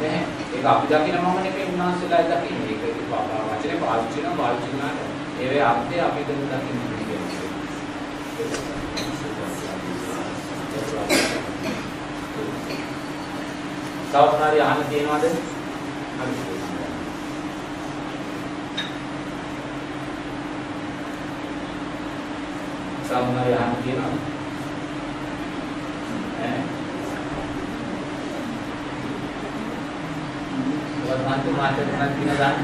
නෑ. ඒක අපි දකින මම නෙමෙයි උන්වහන්සේලා දකින්නේ. ඒක ඒක වචනේ පාවිච්චි කරන පාවිච්චි කරනාට ඒවේ අර්ථය අපි දැන් දකින්නේ. තව මොනාරි අහන්න තියෙනවද? හරි. සාමාන්‍ය අහන්න තියෙනවද? ඈ වර්තමාන මාතෘ මොනවද කියන දාන්න?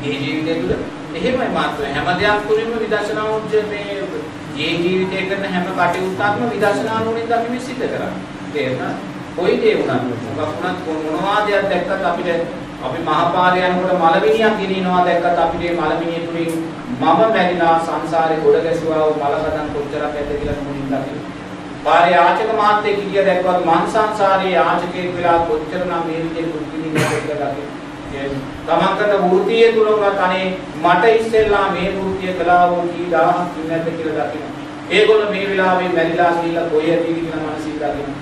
මේ ජීවිතය තුළ එහෙමයි මාත්‍ර හැම දෙයක් තුළින්ම විදර්ශනා උජ්ජ මේ ජී ජීවිතය කරන හැම කටයුත්තක්ම විදර්ශනා නුවණින් අපි මේ සිද්ධ කරන්නේ. තේරුණා? කොයි දේ වුණත් මොකක් වුණත් මොනවා දෙයක් දැක්කත් අපිට අපි මහපාරේ යනකොට මලමිනියක් ගෙනියනවා දැක්කත් අපිට මලමිනිය තුලින් මම මැරිලා සංසාරේ ගොඩ ගැසුවා වූ මලකඩන් කොච්චරක් ඇද්ද කියලා මුලින් දකින්න. පාරේ ආචක මහත්තයෙක් කිය දැක්වත් මං සංසාරේ ආචකයෙක් වෙලා කොච්චරනම් මේ විදිහේ දුක් විඳින්නද කියලා දකින්න. තමන් කරන වෘත්තිය තුල උනත් අනේ මට ඉස්සෙල්ලා මේ වෘත්තිය කළා වූ කී දහහක් ඉන්නද කියලා දකින්න. ඒගොල්ලෝ මේ වෙලාවේ මැරිලා ගිහිල්ලා කොයි ඇතිද කියලා මනසින් දකින්න.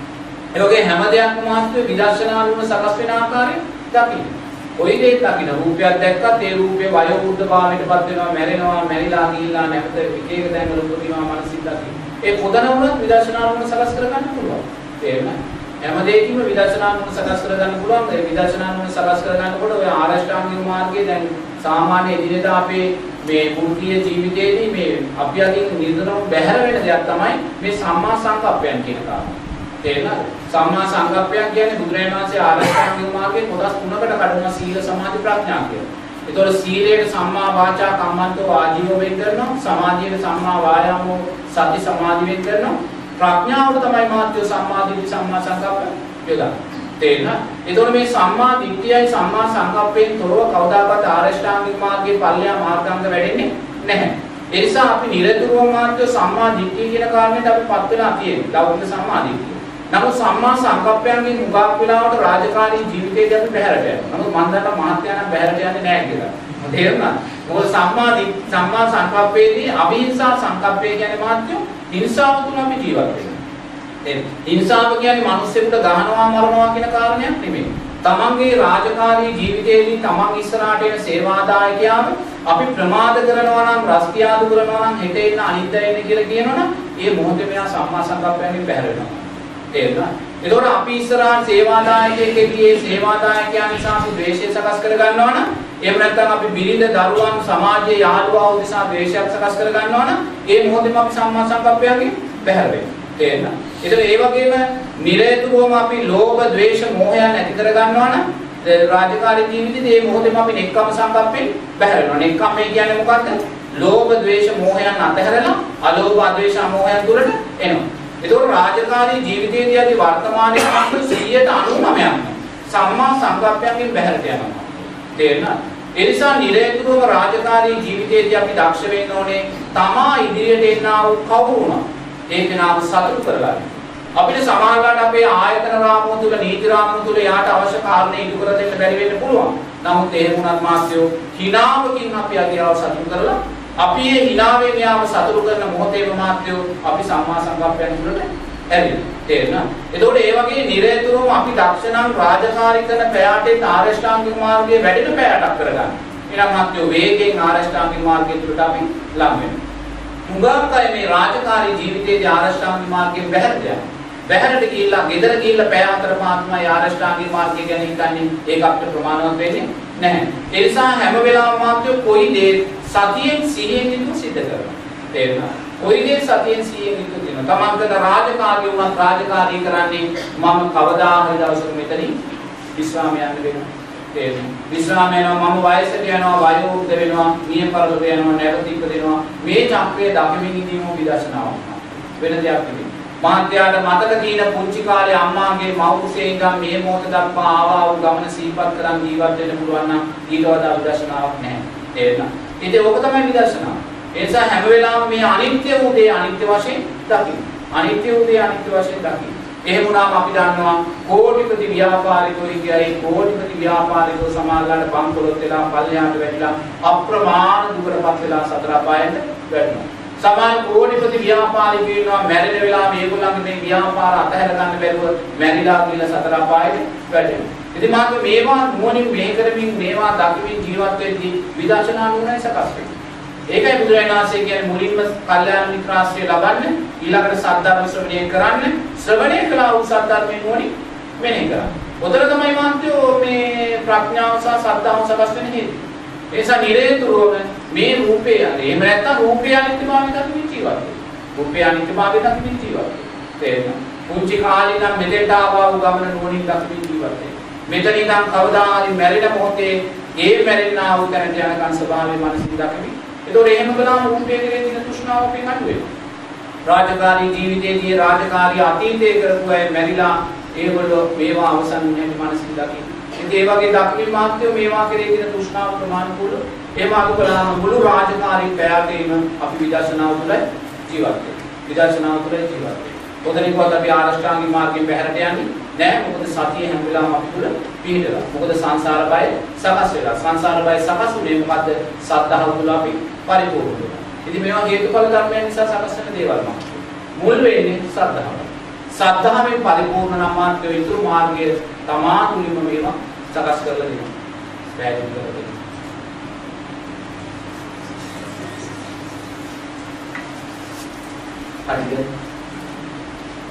ඒ වගේ හැම දෙයක්ම මාත්‍රේ විදර්ශනා වුණ සකස් වෙන ආකාරය දකින්න. කොයි දෙයක් දකින්න රූපයක් දැක්කත් ඒ රූපේ වයෝ වෘද්ධ භාවයටපත් වෙනවා මැරෙනවා මැරිලා ගිහිල්ලා නැවත එක එක තැන්වල උපදිනවා මනසින් දකින්න. ඒ පොදන වුණත් විදර්ශනා වුණ සකස් කරගන්න පුළුවන්. තේරුණා? හැම දෙයකින්ම විදර්ශනා නුවණ සකස් කරගන්න පුළුවන්. ඒ විදර්ශනා නුවණ සකස් කරගන්නකොට ඔය ආරෂ්ඨාංගික මාර්ගයේ දැන් සාමාන්‍ය එදිනෙදා අපේ මේ පුරුතිය ජීවිතයේදී මේ අපි අදින් නිරතරම බැහැර වෙන දෙයක් තමයි මේ සම්මා සංකප්පයන් කියන කාරණා. තේරෙනවද? සම්මා සංකප්පයක් කියන්නේ බුදුරජාණන් වහන්සේ ආරෂ්ඨාංගික මාර්ගයේ කොටස් තුනකට කඩනවා සීල සමාධි ප්‍රඥා කියලා. ඒතකොට සීලයට සම්මා වාචා කම්මන්තෝ ආජීව වෙන් කරනවා. සමාධියට සම්මා වායාමෝ සති සමාධි වෙන් කරනවා. ප්‍රඥාවට තමයි මාත්‍ය සම්මා දිට්ඨි සම්මා සංකප්ප යොදා. තේරෙනවද? එතකොට මේ සම්මා දිට්ඨියයි සම්මා සංකප්පයෙන් තොරව කවදාකවත් ආරෂ්ඨාංගික මාර්ගයේ පල්ලෙහා මාර්ගාංග වැඩෙන්නේ නැහැ. ඒ නිසා අපි නිරතුරුව මාත්‍ය සම්මා දිට්ඨිය කියන කාරණයට අපිපත් වෙලා තියෙන්නේ. ලෞකික සම්මා දිට්ඨිය. නමුත් සම්මා සංකප්පයන්ගෙන් මුගක් වෙලාවට රාජකාරී ජීවිතේදී අපි බැහැරට යනවා. නමුත් මම දන්නා මහත්යනම් බැහැරට යන්නේ නැහැ කියලා. තේරුණාද? මොකද සම්මා සම්මා සංකප්පයේදී අවිහිංසා සංකප්පය කියන්නේ මාත්‍යෝ හිංසාව තුන අපි ජීවත් වෙනවා. හිංසාව කියන්නේ මිනිස්සුන්ට ගහනවා මරනවා කියන කාරණයක් නෙමෙයි. තමන්ගේ රාජකාරී ජීවිතයේදී තමන් ඉස්සරහට එන සේවාදායකයාව අපි ප්‍රමාද කරනවා නම් රස්තියාදු කරනවා නම් හෙට එන්න අනිද්දා එන්න කියලා කියනවනම් ඒ මොහොතේ මෙයා සම්මා සංකප්පයෙන් බැහැර වෙනවා. තේරුණා? එතකොට අපි ඉස්සරහට සේවාදායකයෙක්ගේ ඒ සේවාදායකයා නිසා අපි ද්වේෂය සකස් කර ගන්නවා නම් එහෙම නැත්නම් අපි බිරිඳ දරුවන් සමාජයේ යාළුවා උදෙසා ද්වේෂයක් සකස් කර ගන්නවා නම් ඒ මොහොතේම අපි සම්මා සංකප්පයෙන් බැහැර වෙනවා. තේරෙනවද? ඒතර ඒ වගේම නිරේතුරුවම අපි ලෝභ, ද්වේෂ, මෝහයන් ඇති කර ගන්නවා නම් රාජකාරී ජීවිතයේ මේ මොහොතේම අපි නෙක්කම සංකප්පෙන් බැහැර වෙනවා. නෙක්කම කියන්නේ මොකද්ද? ලෝභ, ද්වේෂ, මෝහයන් අතහැරලා අලෝභ, අද්වේෂ, මෝහයන් තුරට එනවා. ඒතකොට රාජකාරී ජීවිතයේදී අපි වර්තමානයේ මාත්‍ර 199ක් සම්මා සංකප්පයෙන් බැහැරට යනවා. තේරෙනවද? ඒ නිසා නිරේතුරුවම රාජකාරී ජීවිතයේදී අපි දක්ෂ වෙන්න ඕනේ තමා ඉදිරියට එන්නා වූ කවුරුණා ඒක නාම සතුටු කරගන්න. අපිට සමාජගත අපේ ආයතන රාමුව තුල නීති රාමුව තුල යාට අවශ්‍ය කාරණේ ඉදු කර දෙන්න බැරි වෙන්න පුළුවන්. නමුත් එහෙම වුණත් මාත්‍යෝ හිනාවකින් අපි අධිරාව සතුටු කරලා අපි මේ හිනාවෙන් යාව සතුටු කරන මොහොතේම මාත්‍යෝ අපි සම්මා සංකප්පයන් තුළට ඇරිලා. තේරෙනවද? එතකොට ඒ වගේ නිරේතුරුවම අපි දක්ෂණම් රාජකාරී කරන පැයටේ ආරෂ්ඨාංගික මාර්ගයේ වැඩිම පැයටක් කරගන්න. ඊළඟ මාත්‍යෝ වේගයෙන් ආරෂ්ඨාංගික මාර්ගය තුළට අපි ලං වෙනවා. හුඟක් අය මේ රාජකාරී ජීවිතයේදී ආරෂ්ඨාංගික මාර්ගයෙන් බැහැරට යනවා. බැහැරට ගිහිල්ලා ගෙදර ගිහිල්ලා පැය හතර පහක්මයි ආරෂ්ඨාංගික මාර්ගය ගැන හිතන්නේ ඒක අපිට ප්‍රමාණවත් වෙන්නේ නැහැ. ඒ නිසා හැම වෙලාවම මාත්‍ය කොයි දේ සතියෙන් සිහියෙන් යුතුව සිද්ධ කරනවා. තේරුණා? කොයි දේ සතියෙන් සිහියෙන් යුතුව කරනවා. තමන් කරන රාජකාරිය උනත් රාජකාරිය කරන්නේ මම කවදා හරි දවසක මෙතනින් විශ්‍රාම යන්න වෙනවා. විශ්‍රාම යනවා මම වයසට යනවා වයෝ වෘද්ධ වෙනවා මිය පරලොව යනවා නැවත ඉපදෙනවා මේ චක්‍රය දකිමින් ඉඳීම විදර්ශනාවක් වෙන දෙයක් නෙවෙයි මාත්‍යාට මතක තියෙන පුංචි කාලේ අම්මාගේ මව් කුසේ ඉඳන් මේ මොහොත දක්වා ආවා වූ ගමන සිහිපත් කරන් ජීවත් වෙන්න පුළුවන් නම් ඊට වඩා විදර්ශනාවක් නැහැ. තේරෙනවද ඉතින් ඕක තමයි විදර්ශනාව. ඒ නිසා හැම වෙලාවෙම මේ අනිත්‍ය වූ දේ අනිත්‍ය වශයෙන් දකින්න. අනිත්‍ය වූ දේ අනිත්‍ය වශයෙන් දකින්න. එහෙම වුණාම අපි දන්නවා කෝටිපති ව්‍යාපාරිකෝ කියයි කෝටිපති ව්‍යාපාරිකෝ සමාජලට බංකොලොත් වෙලා පල්ලෙහාට වැටිලා අප්‍රමාණ දුකටපත් වෙලා සතර අපායට වැටෙනවා. සමාන කෝටිපති ව්‍යාපාරිකයෝ ඉන්නවා මැරෙන වෙලාව මේගොල්ලන්ගේ මේ ව්‍යාපාර අතහැර ගන්න බැරුව මැරිලා කියලා සතර අපායේ වැටෙනවා. ඉතින් මාත් මේවා නුවණින් මෙහෙ කරමින් මේවා දකිමින් ජීවත් වෙද්දී විදර්ශනා නුවණයි සකස් වෙන්නේ. ඒකයි බුදුරජාණන් වහන්සේ කියන්නේ මුලින්ම කල්යාණ මිත්‍රාශ්‍රය ලබන්න ඊළඟට සද්ධර්ම ශ්‍රවණය කරන්න ශ්‍රවණය කළා වූ සද්ධර්මයෙන් නුවණින් මෙනෙහි කරන්න. උතර තමයි මාන්තයෝ මේ ප්‍රඥාව සහ සද්ධාව සකස් වෙන හේතුව. ඒ නිසා නිරේතුරුවම මේ රූපය එහෙම නැත්නම් රූපය අනිත්‍යභාවය දකින්න ජීවත් වෙනවා. රූපය අනිත්‍යභාවය දකින්න ජීවත් වෙනවා. තේරෙනවද? පුංචි කාලේ ඉඳන් මෙතෙන්ට ආවා වූ ගමන නුවණින් දකින්න ජීවත් වෙනවා. මෙතන ඉඳන් කවදා හරි මැරෙන මොහොතේ ඒ මැරෙන්නා වූ තැනට යනකන් ස්වභාවයේ මනසින් දකින්න. ඒතකොට එහෙම කළාම රූපය කෙරෙහි තියෙන තෘෂ්ණාව අපෙන් අඩු වෙනවා. රාජකාරී ජීවිතයේදී රාජකාරී අතීතයේ කරපු අය මැරිලා ඒගොල්ලෝ මේවා අවසන් වෙන්නේ මනසින් දකින්න. ඉතින් ඒ වගේ දක්මින් මාත්‍යෝ මේවා කෙරෙහි තියෙන තෘෂ්ණාව ප්‍රමාණිකුල එහෙම අඩු කළාම මුළු රාජකාරී පැයකේම අපි විදර්ශනාව තුළ ජීවත් වෙනවා. විදර්ශනාව තුළ ජීවත් වෙනවා. පොතනිකවත් අපි ආරෂ්ඨාංගික මාර්ගයෙන් බැහැරට යන්නේ නෑ මොකද සතිය හැම වෙලාවම අපි තුළ පිහිටලා. මොකද සංසාර බය සකස් වෙලා. සංසාර බය සකස් වුනේ මොකද්ද? සද්ධාව තුළ අපි පරිපූර්ණ වෙනවා. ඉතින් මේවා හේතුඵල ධර්මයන් නිසා සකස් වෙන දේවල් මම. මුල් වෙන්නේ සද්ධාව. සද්ධාවෙන් පරිපූර්ණ නම් මාර්ගය විතර මාර්ගයේ තමා තුලින්ම මේවා සකස් කරලා දෙනවා. පැහැදිලි කරලා දෙනවා. හරිද?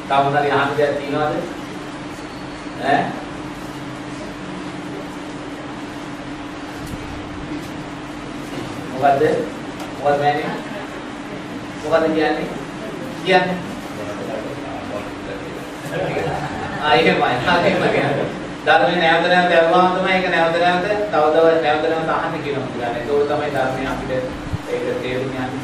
තාමතරි අහන්න දෙයක් තියනවද? ඈ? මොකද්ද? මොකද මෑනේ? මොකද්ද කියන්නේ? කියන්නේ? ආ එහෙමයි. එහෙමයි කියන්නේ. ධර්මයේ නැවත නැවත ඇහුවාම තමයි ඒක නැවත නැවත තවදව නැවත නැවත අහන්න කියනවා. ඒක තමයි ධර්මයේ අපිට ඒක තේරුම් යන්නේ.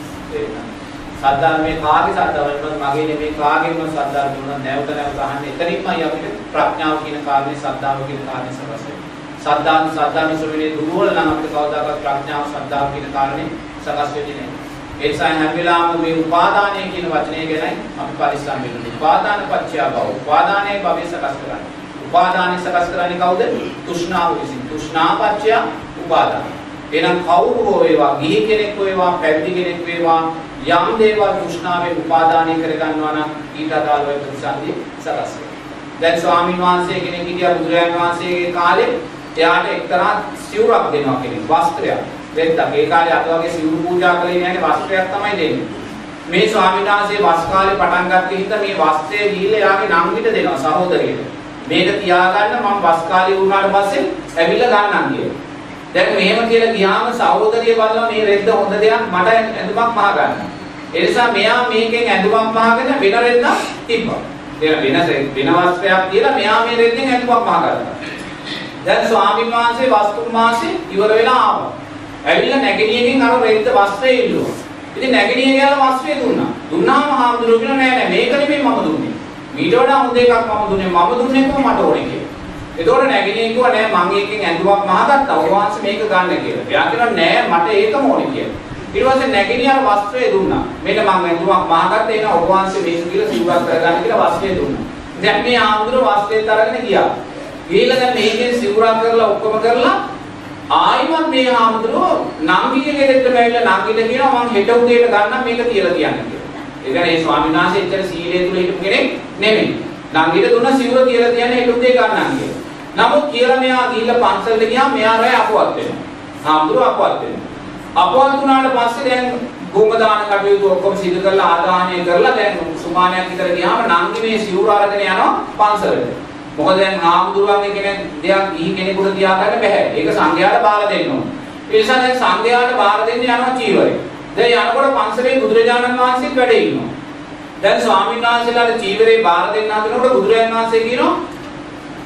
තේරෙනවා. සද්ධර්මයේ කාගේ සද්ධර්මයක් මගේ නෙමෙයි කාගේම සද්ධර්ම වුණා නැවත නැවත අහන්නේ. එතනින්මයි අපිට ප්‍රඥාව කියන කාරණේ සද්ධාව කියන කාරණේ සකස් වෙන්නේ. සද්ධාන් සද්ධාන ශ්‍රවණේ දුර්වල නම් අපිට කවදාකවත් ප්‍රඥාව සද්ධාව කියන කාරණේ සකස් වෙන්නේ නැහැ. ඒ නිසා හැම වෙලාවෙම මේ උපාදානය කියන වචනය ගැනයි අපි පරිස්සම් වෙන්න. ඕනේ උපාදාන පත්‍ය භව උපාදානයේ භවය සකස් කරන්නේ. උපාදානය සකස් කරන්නේ කවුද? තෘෂ්ණාව විසින්. තෘෂ්ණා පත්‍ය උපාදාන. එහෙනම් කවුරු හෝ වේවා ගිහි කෙනෙක් වේවා පැවිදි කෙනෙක් වේවා යම් දේවල් තෘෂ්ණාවෙන් උපාදානය කරගන්නවා නම් ඊට අදාළව ප්‍රතිසන්දි සකස් වෙනවා. දැන් ස්වාමීන් වහන්සේ කෙනෙක් හිටියා බුදුරජාණන් වහන්සේගේ කාලේ එයාට එක්තරා සිවුරක් දෙනවා කෙනෙක් වස්ත්‍රයක්. දෙද්දා ඒ කාලේ අද වගේ සිවුරු පූජා කළේ නැහැ වස්ත්‍රයක් තමයි දෙන්නේ. මේ ස්වාමීන් වහන්සේ වස් කාලේ පටන් ගත්තේ හින්දා මේ වස්ත්‍රය ගිහිල්ලා එයාගේ නංගිට දෙනවා සහෝදරියට. මේක තියාගන්න මම වස් කාලේ වුණාට පස්සේ ඇවිල්ලා ගන්නම් කියලා. දැන් මෙහෙම කියලා ගියාම සහෝදරිය බලලා මේ රෙද්ද හොඳ දෙයක් මට ඇඳුමක් මහ ගන්න. ඒ නිසා මෙයා මේකෙන් ඇඳුමක් මහගෙන වෙන රෙද්දක් තිබ්බා. එයා වෙන වෙන වස්ත්‍රයක් තියලා මෙයා මේ රෙද්දෙන් ඇඳුමක් මහ ගත්තා. දැන් ස්වාමීන් වහන්සේ වස්තු මාසේ ඉවර වෙලා ආවා. ඇවිල්ලා නැගණියකින් අර රෙද්ද වස්ත්‍රය ඉල්ලුවා. ඉතින් නැගණිය ගිහලා වස්ත්‍රය දුන්නා. දුන්නාම හාමුදුරුවෝ කියනවා නෑ නෑ මේක නෙමෙයි මම දුන්නේ. මීට වඩා හොඳ එකක් මම දුන්නේ. මම දුන්නේ කොහොම මට ඕනේ කියලා. එතකොට නැගණිය කිව්වා නෑ මං එකකින් ඇඳුමක් මහගත්තා. ඔය වහන්සේ මේක ගන්න කියලා. එයා කියනවා නෑ මට ඒකම ඕනේ කියලා. ඊට පස්සේ නැගණිය අර වස්ත්‍රය දුන්නා. මෙන්න මං ඇඳුමක් මහගත්තා එන ඔය වහන්සේ මේක කියලා සිවුරක් කරගන්න කියලා වස්ත්‍රය දුන්නා. දැන් මේ ආමුදුර වස්ත්‍රයත් අරගෙන ගියා. ගිහලා දැන් මේකෙන් සිවුරක් කරලා ඔක්කොම කරලා ආයිමත් මේ ආමුදුරෝ නංගිගේ ගෙදරට බැවිලා නංගිට කියනවා මං හෙට උදේට ගන්නම් මේක කියලා තියන්න කියලා. ඒ කියන්නේ මේ ස්වාමීන් වහන්සේ එච්චර සීලය තුල හිටපු කෙනෙක් නෙමෙයි. නංගිට දුන්න සිවුර කියලා තියන්නේ හෙට උදේ ගන්නම් කියලා. නමුත් කියලා මෙයා ගිහිල්ලා පන්සලට ගියාම මෙයා රැ අපවත් වෙනවා. හාමුදුරුවෝ අපවත් වෙනවා. අපවත් වුණාට පස්සේ දැන් භූම දාන කටයුතු ඔක්කොම සිදු කරලා ආදාහනය කරලා දැන් සුමානයක් විතර ගියාම නංගි මේ සිවුර අරගෙන යනවා පන්සලට. මොකද දැන් හාමුදුරුවන්ගේ කෙනෙක් දෙයක් ගිහි කෙනෙකුට තියාගන්න බෑ. ඒක සංඝයාට බාර දෙන්න ඕන. ඒ නිසා දැන් සංඝයාට බාර දෙන්න යනවා චීවරේ. දැන් යනකොට පන්සලේ බුදුරජාණන් වහන්සේත් වැඩ ඉන්නවා. දැන් ස්වාමීන් වහන්සේලාට චීවරේ බාර දෙන්න හදනකොට බුදුරජාණන් වහන්සේ කියනවා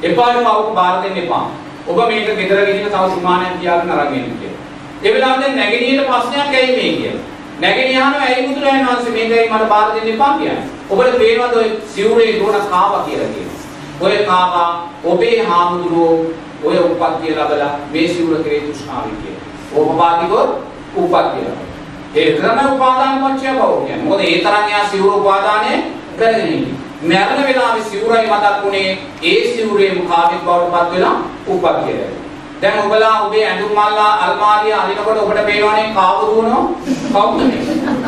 එපා එපා ඔක බාර දෙන්න එපා. ඔබ මේක ගෙදර ගෙනින තව සුමානයක් තියාගෙන අරන් එන්න කියලා. ඒ වෙලාවෙන් දැන් නැගණියට ප්‍රශ්නයක් ඇයි මේ කියලා. නැගණිය අහනවා ඇයි බුදුරජාණන් වහන්සේ මේකයි මට බාර දෙන්න එපා කියන්නේ. ඔබට පේනවද ඔය සිවුරේ දුවන කාවා කියලා කියනවා. ඔය කාවා ඔබේ හාමුදුරුවෝ ඔය උපත්තිය ලැබලා මේ සිවුර කෙරේ තෘෂ්ණාවෙන් කියනවා. ඕපපාතිකෝ උපත්තිය ලැබලා. ඒ තමයි උපාදාන පත්‍ය බව කියන්නේ. මොකද ඒ තරම් යා සිවුර උපාදානයේ කරගෙන ඉන්නේ. මරණ වෙලාවේ සිවුරයි මතක් වුණේ ඒ සිවුරේ මුඛාවිත් බවට පත් වෙලා උපත්තිය ලැබෙනවා. දැන් ඔබලා ඔබේ ඇඳුම් මල්ලා අල්මාරිය අරිනකොට ඔබට පේනවනේ කාව දුවනවා කවුද මේ?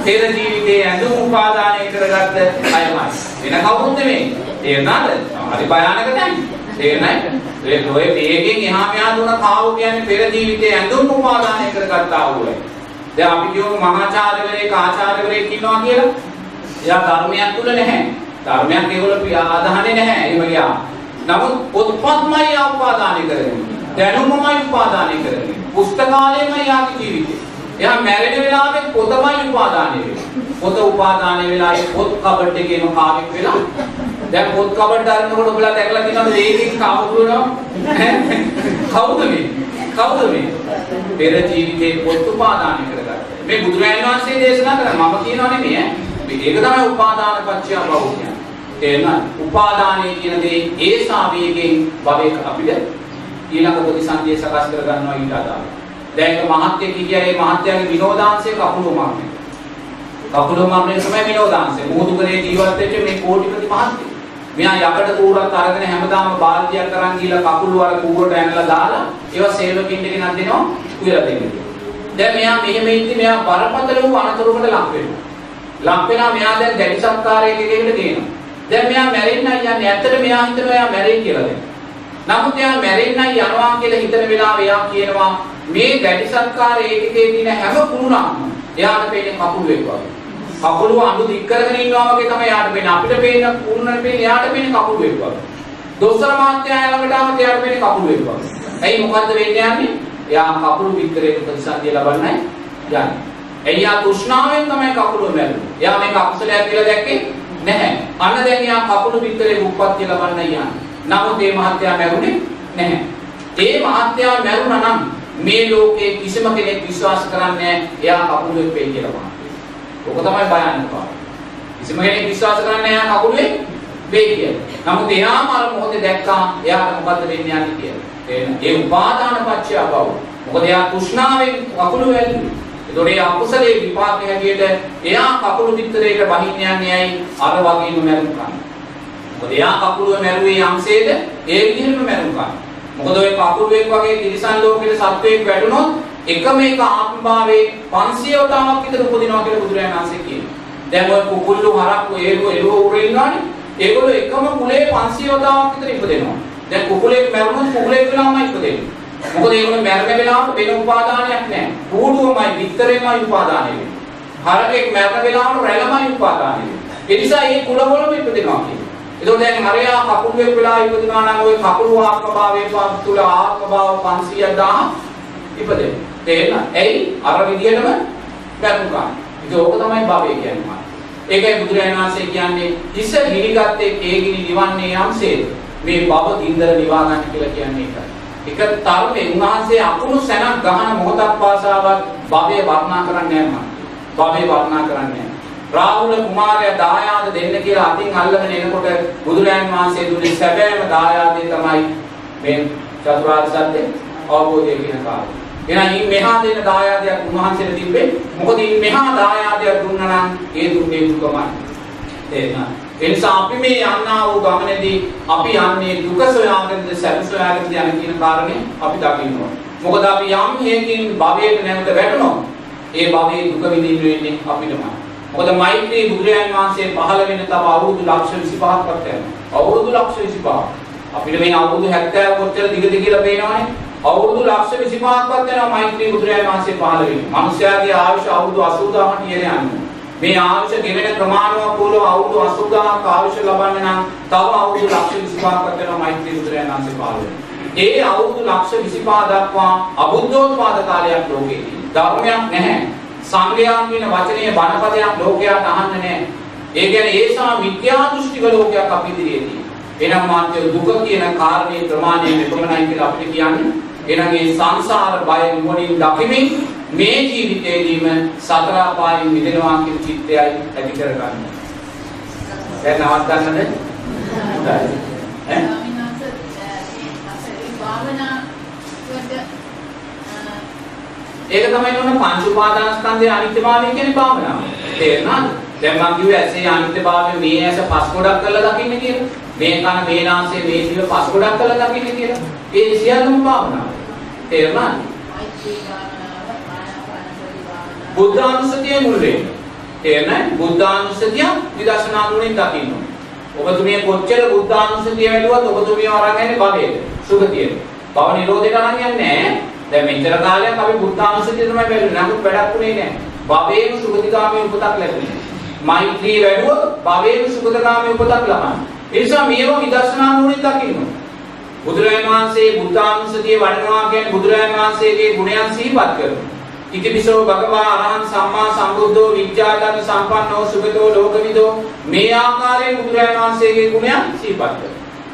පෙර ජීවිතේ ඇඳුම් උපාදානය කරගත්ත අයමයි. වෙන කවුරුත් නෙමෙයි. තේරුණාද? හරි භයානක දැන්. තේරුණාද? ඒ ඔය වේගෙන් එහා මෙහා දුන කාව කියන්නේ පෙර ජීවිතේ ඇඳුම් උපාදානය කරගත්තා වූයි. දැන් අපි කියමු මහාචාර්යවරයෙක් ආචාර්යවරයෙක් ඉන්නවා කියලා. එයා ධර්මයක් තුල නැහැ. ධර්මයක් ඒගොල්ලෝ ආදාහනේ නැහැ. එහෙම ගියා. නමුත් පොත්පත්මයි උපාදානය කරගෙන. දැනුමමයි උපාදානය කරගෙන. පුස්තකාලයමයි යාගේ ජීවිතේ. එයා මැරෙන වෙලාවේ පොතමයි උපාදානය වෙන්නේ. පොත උපාදානය වෙලා ඒ පොත් කබඩ් එකේම කාමෙක් වෙලා. දැන් පොත් කබඩ් අරනකොට ඔබලා දැකලා තියෙනවද ඒකෙන් කාවුරුනවා? කවුද මේ? කවුද මේ? පෙර ජීවිතේ පොත් උපාදානය කරගත්තා. මේ බුදුරජාණන් වහන්සේ දේශනා කරා මම කියනවා නෙමෙයි ඈ. මේක තමයි උපාදාන පත්‍ය භව කියන්නේ. තේරෙනවද? උපාදානයේ කියන දේ ඒ සාවේගෙන් භවයක අපිට ඊළඟ ප්‍රතිසන්දිය සකස් කර ගන්නවා ඊට අදාළව. දැන් එක මහත්යෙක් හිටියා ඒ මහත්යාගේ විනෝදාංශය කකුල මාර්ගය. කකුල මාර්ගය තමයි විනෝදාංශය. මුහුදු කරේ ජීවත් වෙච්ච මේ කෝටිපති මහත්යෙක්. මෙයා යකඩ කූරක් අරගෙන හැමදාම බාල්දියක් අරන් ගිහලා කකුල් වල කූරට ඇනලා දාලා ඒවා සේවකින්ට ගෙනත් දෙනවා උයලා දෙන්න. දැන් මෙයා මෙහෙම ඉඳි මෙයා බරපතල වූ අනතුරකට ලක් වෙනවා. ලක් වෙනා මෙයා දැන් දැඩි සත්කාරයක එකකට ගේනවා. දැන් මෙයා මැරෙන්නයි යන්නේ. ඇත්තට මෙයා හිතනවා එයා මැරෙයි කියලා දැන්. නමුත් එයා මැරෙන්නයි යනවා කියලා හිතන වෙලාවේ එයා කියනවා මේ දැඩි සත්කාර ඒකකේ තියෙන හැම කුණුනක්ම එයාට පේන්නේ කකුල් වේවා. කකුල අඳු දික් කරගෙන ඉන්නවා වගේ තමයි එයාට පේන්නේ. අපිට පේන කුණුනට පේන්නේ එයාට පේන්නේ කකුල් වේවා. දොස්තර මාත්‍යා ළඟට ආවම එයාට පේන්නේ කකුල් වේවා. ඇයි මොකද්ද වෙන්නේ යන්නේ? එයා කකුල් විතරේ ප්‍රතිසන්දිය ලබන්නයි යන්නේ. එයා තෘෂ්ණාවෙන් තමයි කකුල මැරුනේ. එයා මේක අකුසලයක් කියලා දැක්කේ නැහැ. අන්න දැන් එයා කකුල විතරේ උප්පත්තිය ලබන්නයි යන්නේ. නමුත් මේ මහත්යා මැරුණේ නැහැ. ඒ මහත්යා මැරුණා නම් මේ ලෝකේ කිසිම කෙනෙක් විශ්වාස කරන්නේ එයා කකුලෙක් වෙයි කියලා මහත්යා. ඕක තමයි භයානක බව. කිසිම කෙනෙක් විශ්වාස කරන්නේ එයා කකුලෙක් වෙයි කියලා. නමුත් එයාම අර මොහොතේ දැක්කා එයාට මොකද්ද වෙන්නේ යන්නේ කියලා. ඒ උපාදාන පත්‍ය බව. මොකද එයා තෘෂ්ණාවෙන් කකුල වැල්ලුවේ. ඒතකොට ඒ අකුසලයේ විපාක හැටියට එයා කකුළු පිටරේට බහින්න යන්නේ ඇයි? අර වගේම මැරුම්කම්. මොකද එයා කකුළුව මැරුවේ යම්සේද ඒ විදිහටම මැරුම්කම්. මොකද ඔය කකුළුවෙක් වගේ තිරිසන් ලෝකෙට සත්වයෙක් වැටුනොත් එකම එක ආත්මභාවයේ 500 වතාවක් විතර උපදිනවා කියලා බුදුරජාණන් වහන්සේ කියනවා. දැන් ඔය කුකුල්ලු හරක් ඒලු එළුව උරේ ඉන්නවනේ. ඒගොල්ලෝ එකම කුලේ 500 වතාවක් විතර ඉපදෙනවා. දැන් කුකුලෙක් මැරුණොත් කුකුලෙක් වෙලාමයි ඉපදෙන්නේ. මොකද ඒගොල්ලෝ මැරෙන වෙලාවට වෙන උපාදානයක් නැහැ. කූඩුවමයි විතරේමයි උපාදානය වෙන්නේ. හරකෙක් මැරෙන වෙලාවට රැළමයි උපාදානය වෙන්නේ. ඒ නිසා මේ කුලවලම ඉපදෙනවා කියන්නේ. එතකොට දැන් හරයා කකුලෙක් වෙලා ඉපදුනා නම් ওই කකුළු ආත්මභාවයේ තුල ආත්මභාව 500ක් ඉපදෙනවා. තේරෙනවද? ඇයි? අර විදියටම මැරුණා. ඒක ඕක තමයි භවය කියන්නේ. ඒකයි බුදුරජාණන් වහන්සේ කියන්නේ හිස ගිනිගත්තේ ඒ ගිනි නිවන්නේ යම්සේද මේ භව ගින්දර නිවා ගන්න කියලා කියන්නේ ඒකයි. එක තරමේ උන්වහන්සේ අකුණු සැනක් ගහන මොහොතක් පාසාවත් භවය වර්ණනා කරන්නේ නැහැ භවය වර්ණනා කරන්නේ රාහුල කුමාරයා දායාද දෙන්න කියලා අතින් අල්ලගෙන එනකොට බුදුරයන් වහන්සේ දුන්නේ සැබෑම දායාදේ තමයි මේ චතුරාර්ය සත්‍ය අවබෝධය කියන කාරණය. එහෙනම් ඉන් මෙහා දෙන දායාදයක් උන්වහන්සේට තිබ්බේ මොකද ඉන් මෙහා දායාදයක් දුන්නා නම් ඒ දුන්නේ දුකමයි. තේරුණා? ඒ නිසා අපි මේ යන්නා වූ ගමනේදී අපි යන්නේ දුක සොයාගෙනද සැප සොයාගෙනද යන කියන කාරණේ අපි දකින්න ඕනේ. මොකද අපි යම් හේකින් භවයට නැවත වැටුණොත් ඒ භවයේ දුක විඳින්න වෙන්නේ අපිටමයි. මොකද මෛත්‍රී බුදුරජාන් වහන්සේ පහළ වෙන තව අවුරුදු ලක්ෂ 25ක් වත් යනවා. අවුරුදු ලක්ෂ 25ක්. අපිට මේ අවුරුදු 70 කොච්චර දිගද කියලා පේනවනේ. අවුරුදු ලක්ෂ 25ක් වත් යනවා මෛත්‍රී බුදුරජාන් වහන්සේ පහළ වෙන්නේ. මිනිස්යාගේ ආයුෂ අවුරුදු 80000ක් ඉහළ යනවා. මේ ආයුෂ ගෙවෙන ප්‍රමාණවකූලව අවුරුදු 80000ක් ආයුෂ ලබන්න නම් තව අවුරුදු ලක්ෂ 25ක් වෙනවා මෛත්‍රී බුදුරජාණන් වහන්සේ පහළ ඒ අවුරුදු ලක්ෂ 25 දක්වා අබුද්ධෝත්පාද කාලයක් ලෝකෙදී ධර්මයක් නැහැ. සංගයන් වෙන වචනයේ බණපදයක් ලෝකයට අහන්න නැහැ. ඒ කියන්නේ ඒසා මිත්‍යා දෘෂ්ටික ලෝකයක් අපි ඉදිරියේදී. එනම් මාත්‍ය දුක කියන කාරණේ ප්‍රමාණය මෙපමණයි කියලා අපිට කියන්නේ. එනම් මේ සංසාර බය නුවණින් දකිමින් මේ ජීවිතේදීම සතර අපායෙන් මිදෙනවා කියන චිත්තයයි ඇති කරගන්න. දැන් නවත්තන්නද? හොඳයි. ඈ? ඒක තමයි නෝන පංච උපාදානස්කන්ධයේ අනිත්‍යභාවය කියන්නේ භාවනාව. තේරුණාද? දැන් මම කිව්වේ ඇසේ අනිත්‍යභාවය මේ ඇස පස් ගොඩක් කරලා දකින්න කියලා. මේ කන මේ නාසය මේ දිව පස් ගොඩක් කරලා දකින්න කියලා. ඒ සියල්ලම භාවනාව. තේරුණාද? බුද්ධානුස්සතිය මුල් වෙන්නේ. තේරෙනවද? බුද්ධානුස්සතිය විදර්ශනා නුවණින් දකින්න ඕනේ. ඔබතුමිය කොච්චර බුද්ධානුස්සතිය වැළුවත් ඔබතුමිය අරන් යන්නේ භවයට, සුගතියට. භව නිරෝධයට අරන් යන්නේ නැහැ. දැන් මෙච්චර කාලයක් අපි බුද්ධානුස්සතිය තමයි වැළුනේ. නමුත් වැඩක් උනේ නැහැ. භවයේම සුගතිගාමී උපතක් ලැබුණේ. මෛත්‍රී වැඩුවොත් භවයේම සුගතිගාමී උපතක් ලබන්නේ. ඒ නිසා මේවා විදර්ශනා නුවණින් දකින්න ඕනේ. බුදුරජාණන් වහන්සේ බුද්ධානුස්සතිය වඩනවා කියන්නේ බුදුරජාණන් වහන්සේගේ ගුණයන් සිහිපත් කරනවා. ඉතිපිසෝ භගවා අරහං සම්මා සම්බුද්ධෝ විද්‍යාධර්ම සම්පන්නෝ සුගතෝ ලෝකවිදෝ මේ ආකාරයෙන් බුදුරජාණන් වහන්සේගේ ගුණයන් සිහිපත් කරනවා.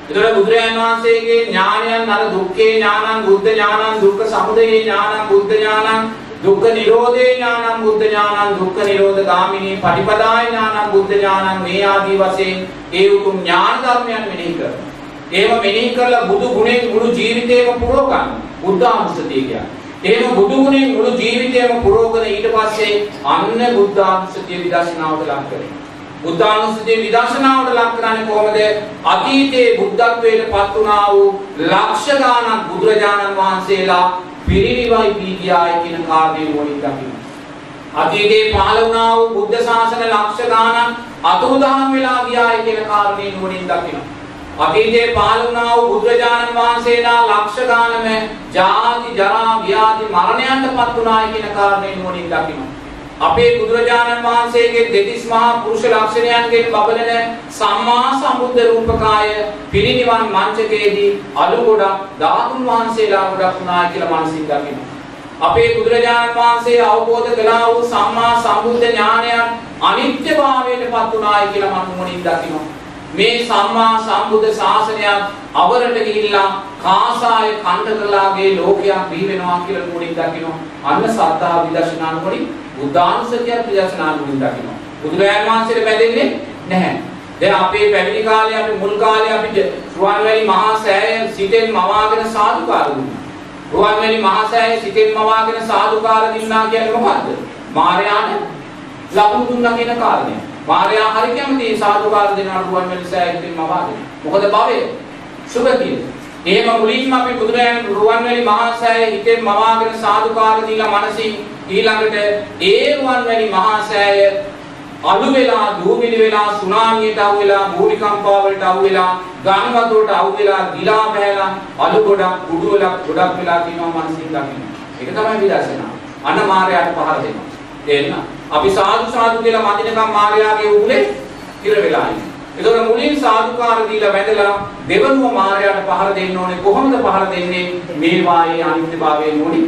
එතකොට බුදුරජාණන් වහන්සේගේ ඥානයන් අර දුක්ඛේ ඥානං බුද්ධ ඥානං දුක්ඛ සමුදය ඥානං බුද්ධ ඥානං දුක්ඛ නිරෝධේ ඥානං බුද්ධ ඥානං දුක්ඛ නිරෝධ ගාමිනී පටිපදාය ඥානං බුද්ධ ඥානං මේ ආදී වශයෙන් ඒ උතුම් ඥාන ධර්මයන් මෙනෙහි කරනවා. එහෙම මෙනෙහි කරලා බුදු ගුණයෙන් මුළු ජීවිතේම පුරව ගන්න. බුද්ධානුස්සතිය කියන්නේ. එහෙම බුදු ගුණයෙන් මුළු ජීවිතේම පුරවගෙන ඊට පස්සේ අන්න බුද්ධානුස්සතිය විදර්ශනාවට ලක් කරනවා. බුද්ධානුස්සතිය විදර්ශනාවට ලක් කරන්නේ කොහොමද? අතීතයේ බුද්ධත්වයට පත් වුණා වූ ලක්ෂ ගාණක් බුදුරජාණන් වහන්සේලා පිරිනිවයි පී ගියායි කියන කාරණේ මොනින් දකින්න. අතීතයේ පහළ වුණා වූ බුද්ධ ශාසන ලක්ෂ ගාණක් අතුරුදහන් වෙලා ගියායි කියන කාරණේ නුවණින් දකින්න. අතීතයේ පහළ වුණා වූ බුදුරජාණන් වහන්සේලා ලක්ෂ ගානම ජාති ජරා ව්‍යාධි මරණයන්ටපත් වුණායි කියන කාරණේ නුවණින් දකින්න. අපේ බුදුරජාණන් වහන්සේගේ දෙතිස් මහා පුරුෂ ලක්ෂණයන්ගෙන් බබලන සම්මා සම්බුද්ධ රූපකාය පිරිනිවන් මංචකයේදී අලු ගොඩක් ධාතුන් වහන්සේලා ගොඩක් වුණායි කියලා මනසින් දකින්න. අපේ බුදුරජාණන් වහන්සේ අවබෝධ කළා වූ සම්මා සම්බුද්ධ ඥානයන් අනිත්‍යභාවයටපත් වුණායි කියලා මම මොනින් දකිනවා. මේ සම්මා සම්බුද්ධ ශාසනයක් අවරට ගිහිල්ලා කාසාය කණ්ඩකලාගේ ලෝකයක් බිහි වෙනවා කියලා නුවණින් දකිනවා. අන්න සත්‍තා විදර්ශනා නුවණින් බුද්ධානුස්සතිය විදර්ශනා නුවණින් දකිනවා. බුදුරජාණන් වහන්සේට බැඳෙන්නේ නැහැ. දැන් අපේ පැවිදි කාලේ අපි මුල් කාලේ අපි රුවන්වැලි මහා සෑය සිතෙන් මවාගෙන සාදුකාර දුන්නා. රුවන්වැලි මහා සෑය සිතෙන් මවාගෙන සාදුකාර දුන්නා කියන්නේ මොකද්ද? මාර්යාට ලකුණු දුන්නා කියන කාරණය. මාර්යා හරි කැමති සාදුකාර දෙනා රුවන්වැලි සෑය සිතෙන් මවාගෙන. මොකද භවය සුගතිය. එහෙම මුලින්ම අපි බුදුරජාණන් රුවන්වැලි මහා සෑය හිතෙන් මවාගෙන සාදුකාර දීලා මනසින් ඊළඟට ඒ රුවන්වැලි මහා සෑය අලු වෙලා දූවිලි වෙලා සුනාමියට අහු වෙලා භූමිකම්පාවලට අහු වෙලා ගංගා වතුරට අහු වෙලා ගිලා බහැලා අලු ගොඩක් කුඩු වෙලා ගොඩක් වෙලා කියනවා මනසින් දකින්න. ඒක තමයි විදර්ශනා. අන්න මායයට පහර දෙනවා. තේරෙනවද? අපි සාදු සාදු කියලා මදිනකම් මායාවේ උගුලේ ඉර වෙලා ඉන්නේ. ඒතකොට මුලින් සාදුකාර දීලා වැඳලා දෙවනුව මායයට පහර දෙන්න ඕනේ. කොහොමද පහර දෙන්නේ? මේ වායේ අනිත්‍යභාවයෙන් නෝනි.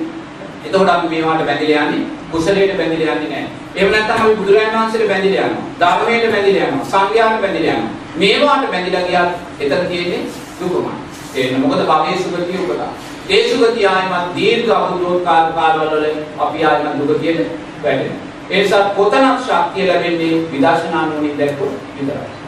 එතකොට අපි මේවාට බැඳිලා යන්නේ කුසලයට බැඳිලා යන්නේ නැහැ. එහෙම නැත්නම් අපි බුදුරජාණන් වහන්සේට බැඳිලා යනවා. ධර්මයට බැඳිලා යනවා. සංඝයාට බැඳිලා යනවා. මේවාට බැඳිලා ගියත් එතන තියෙන්නේ දුකමයි. ඒක මොකද භවයේ සුගතිය උපදා. ඒ සුගතිය ආයමත් දීර්ඝ අවුරුදු කාල කාලවල අපි ආයමත් දුගතියට වැටෙනවා. ඒ නිසා කොතනක් ශක්තිය ලැබෙන්නේ විදර්ශනා නුවණින් දැක්කොත් විතරයි.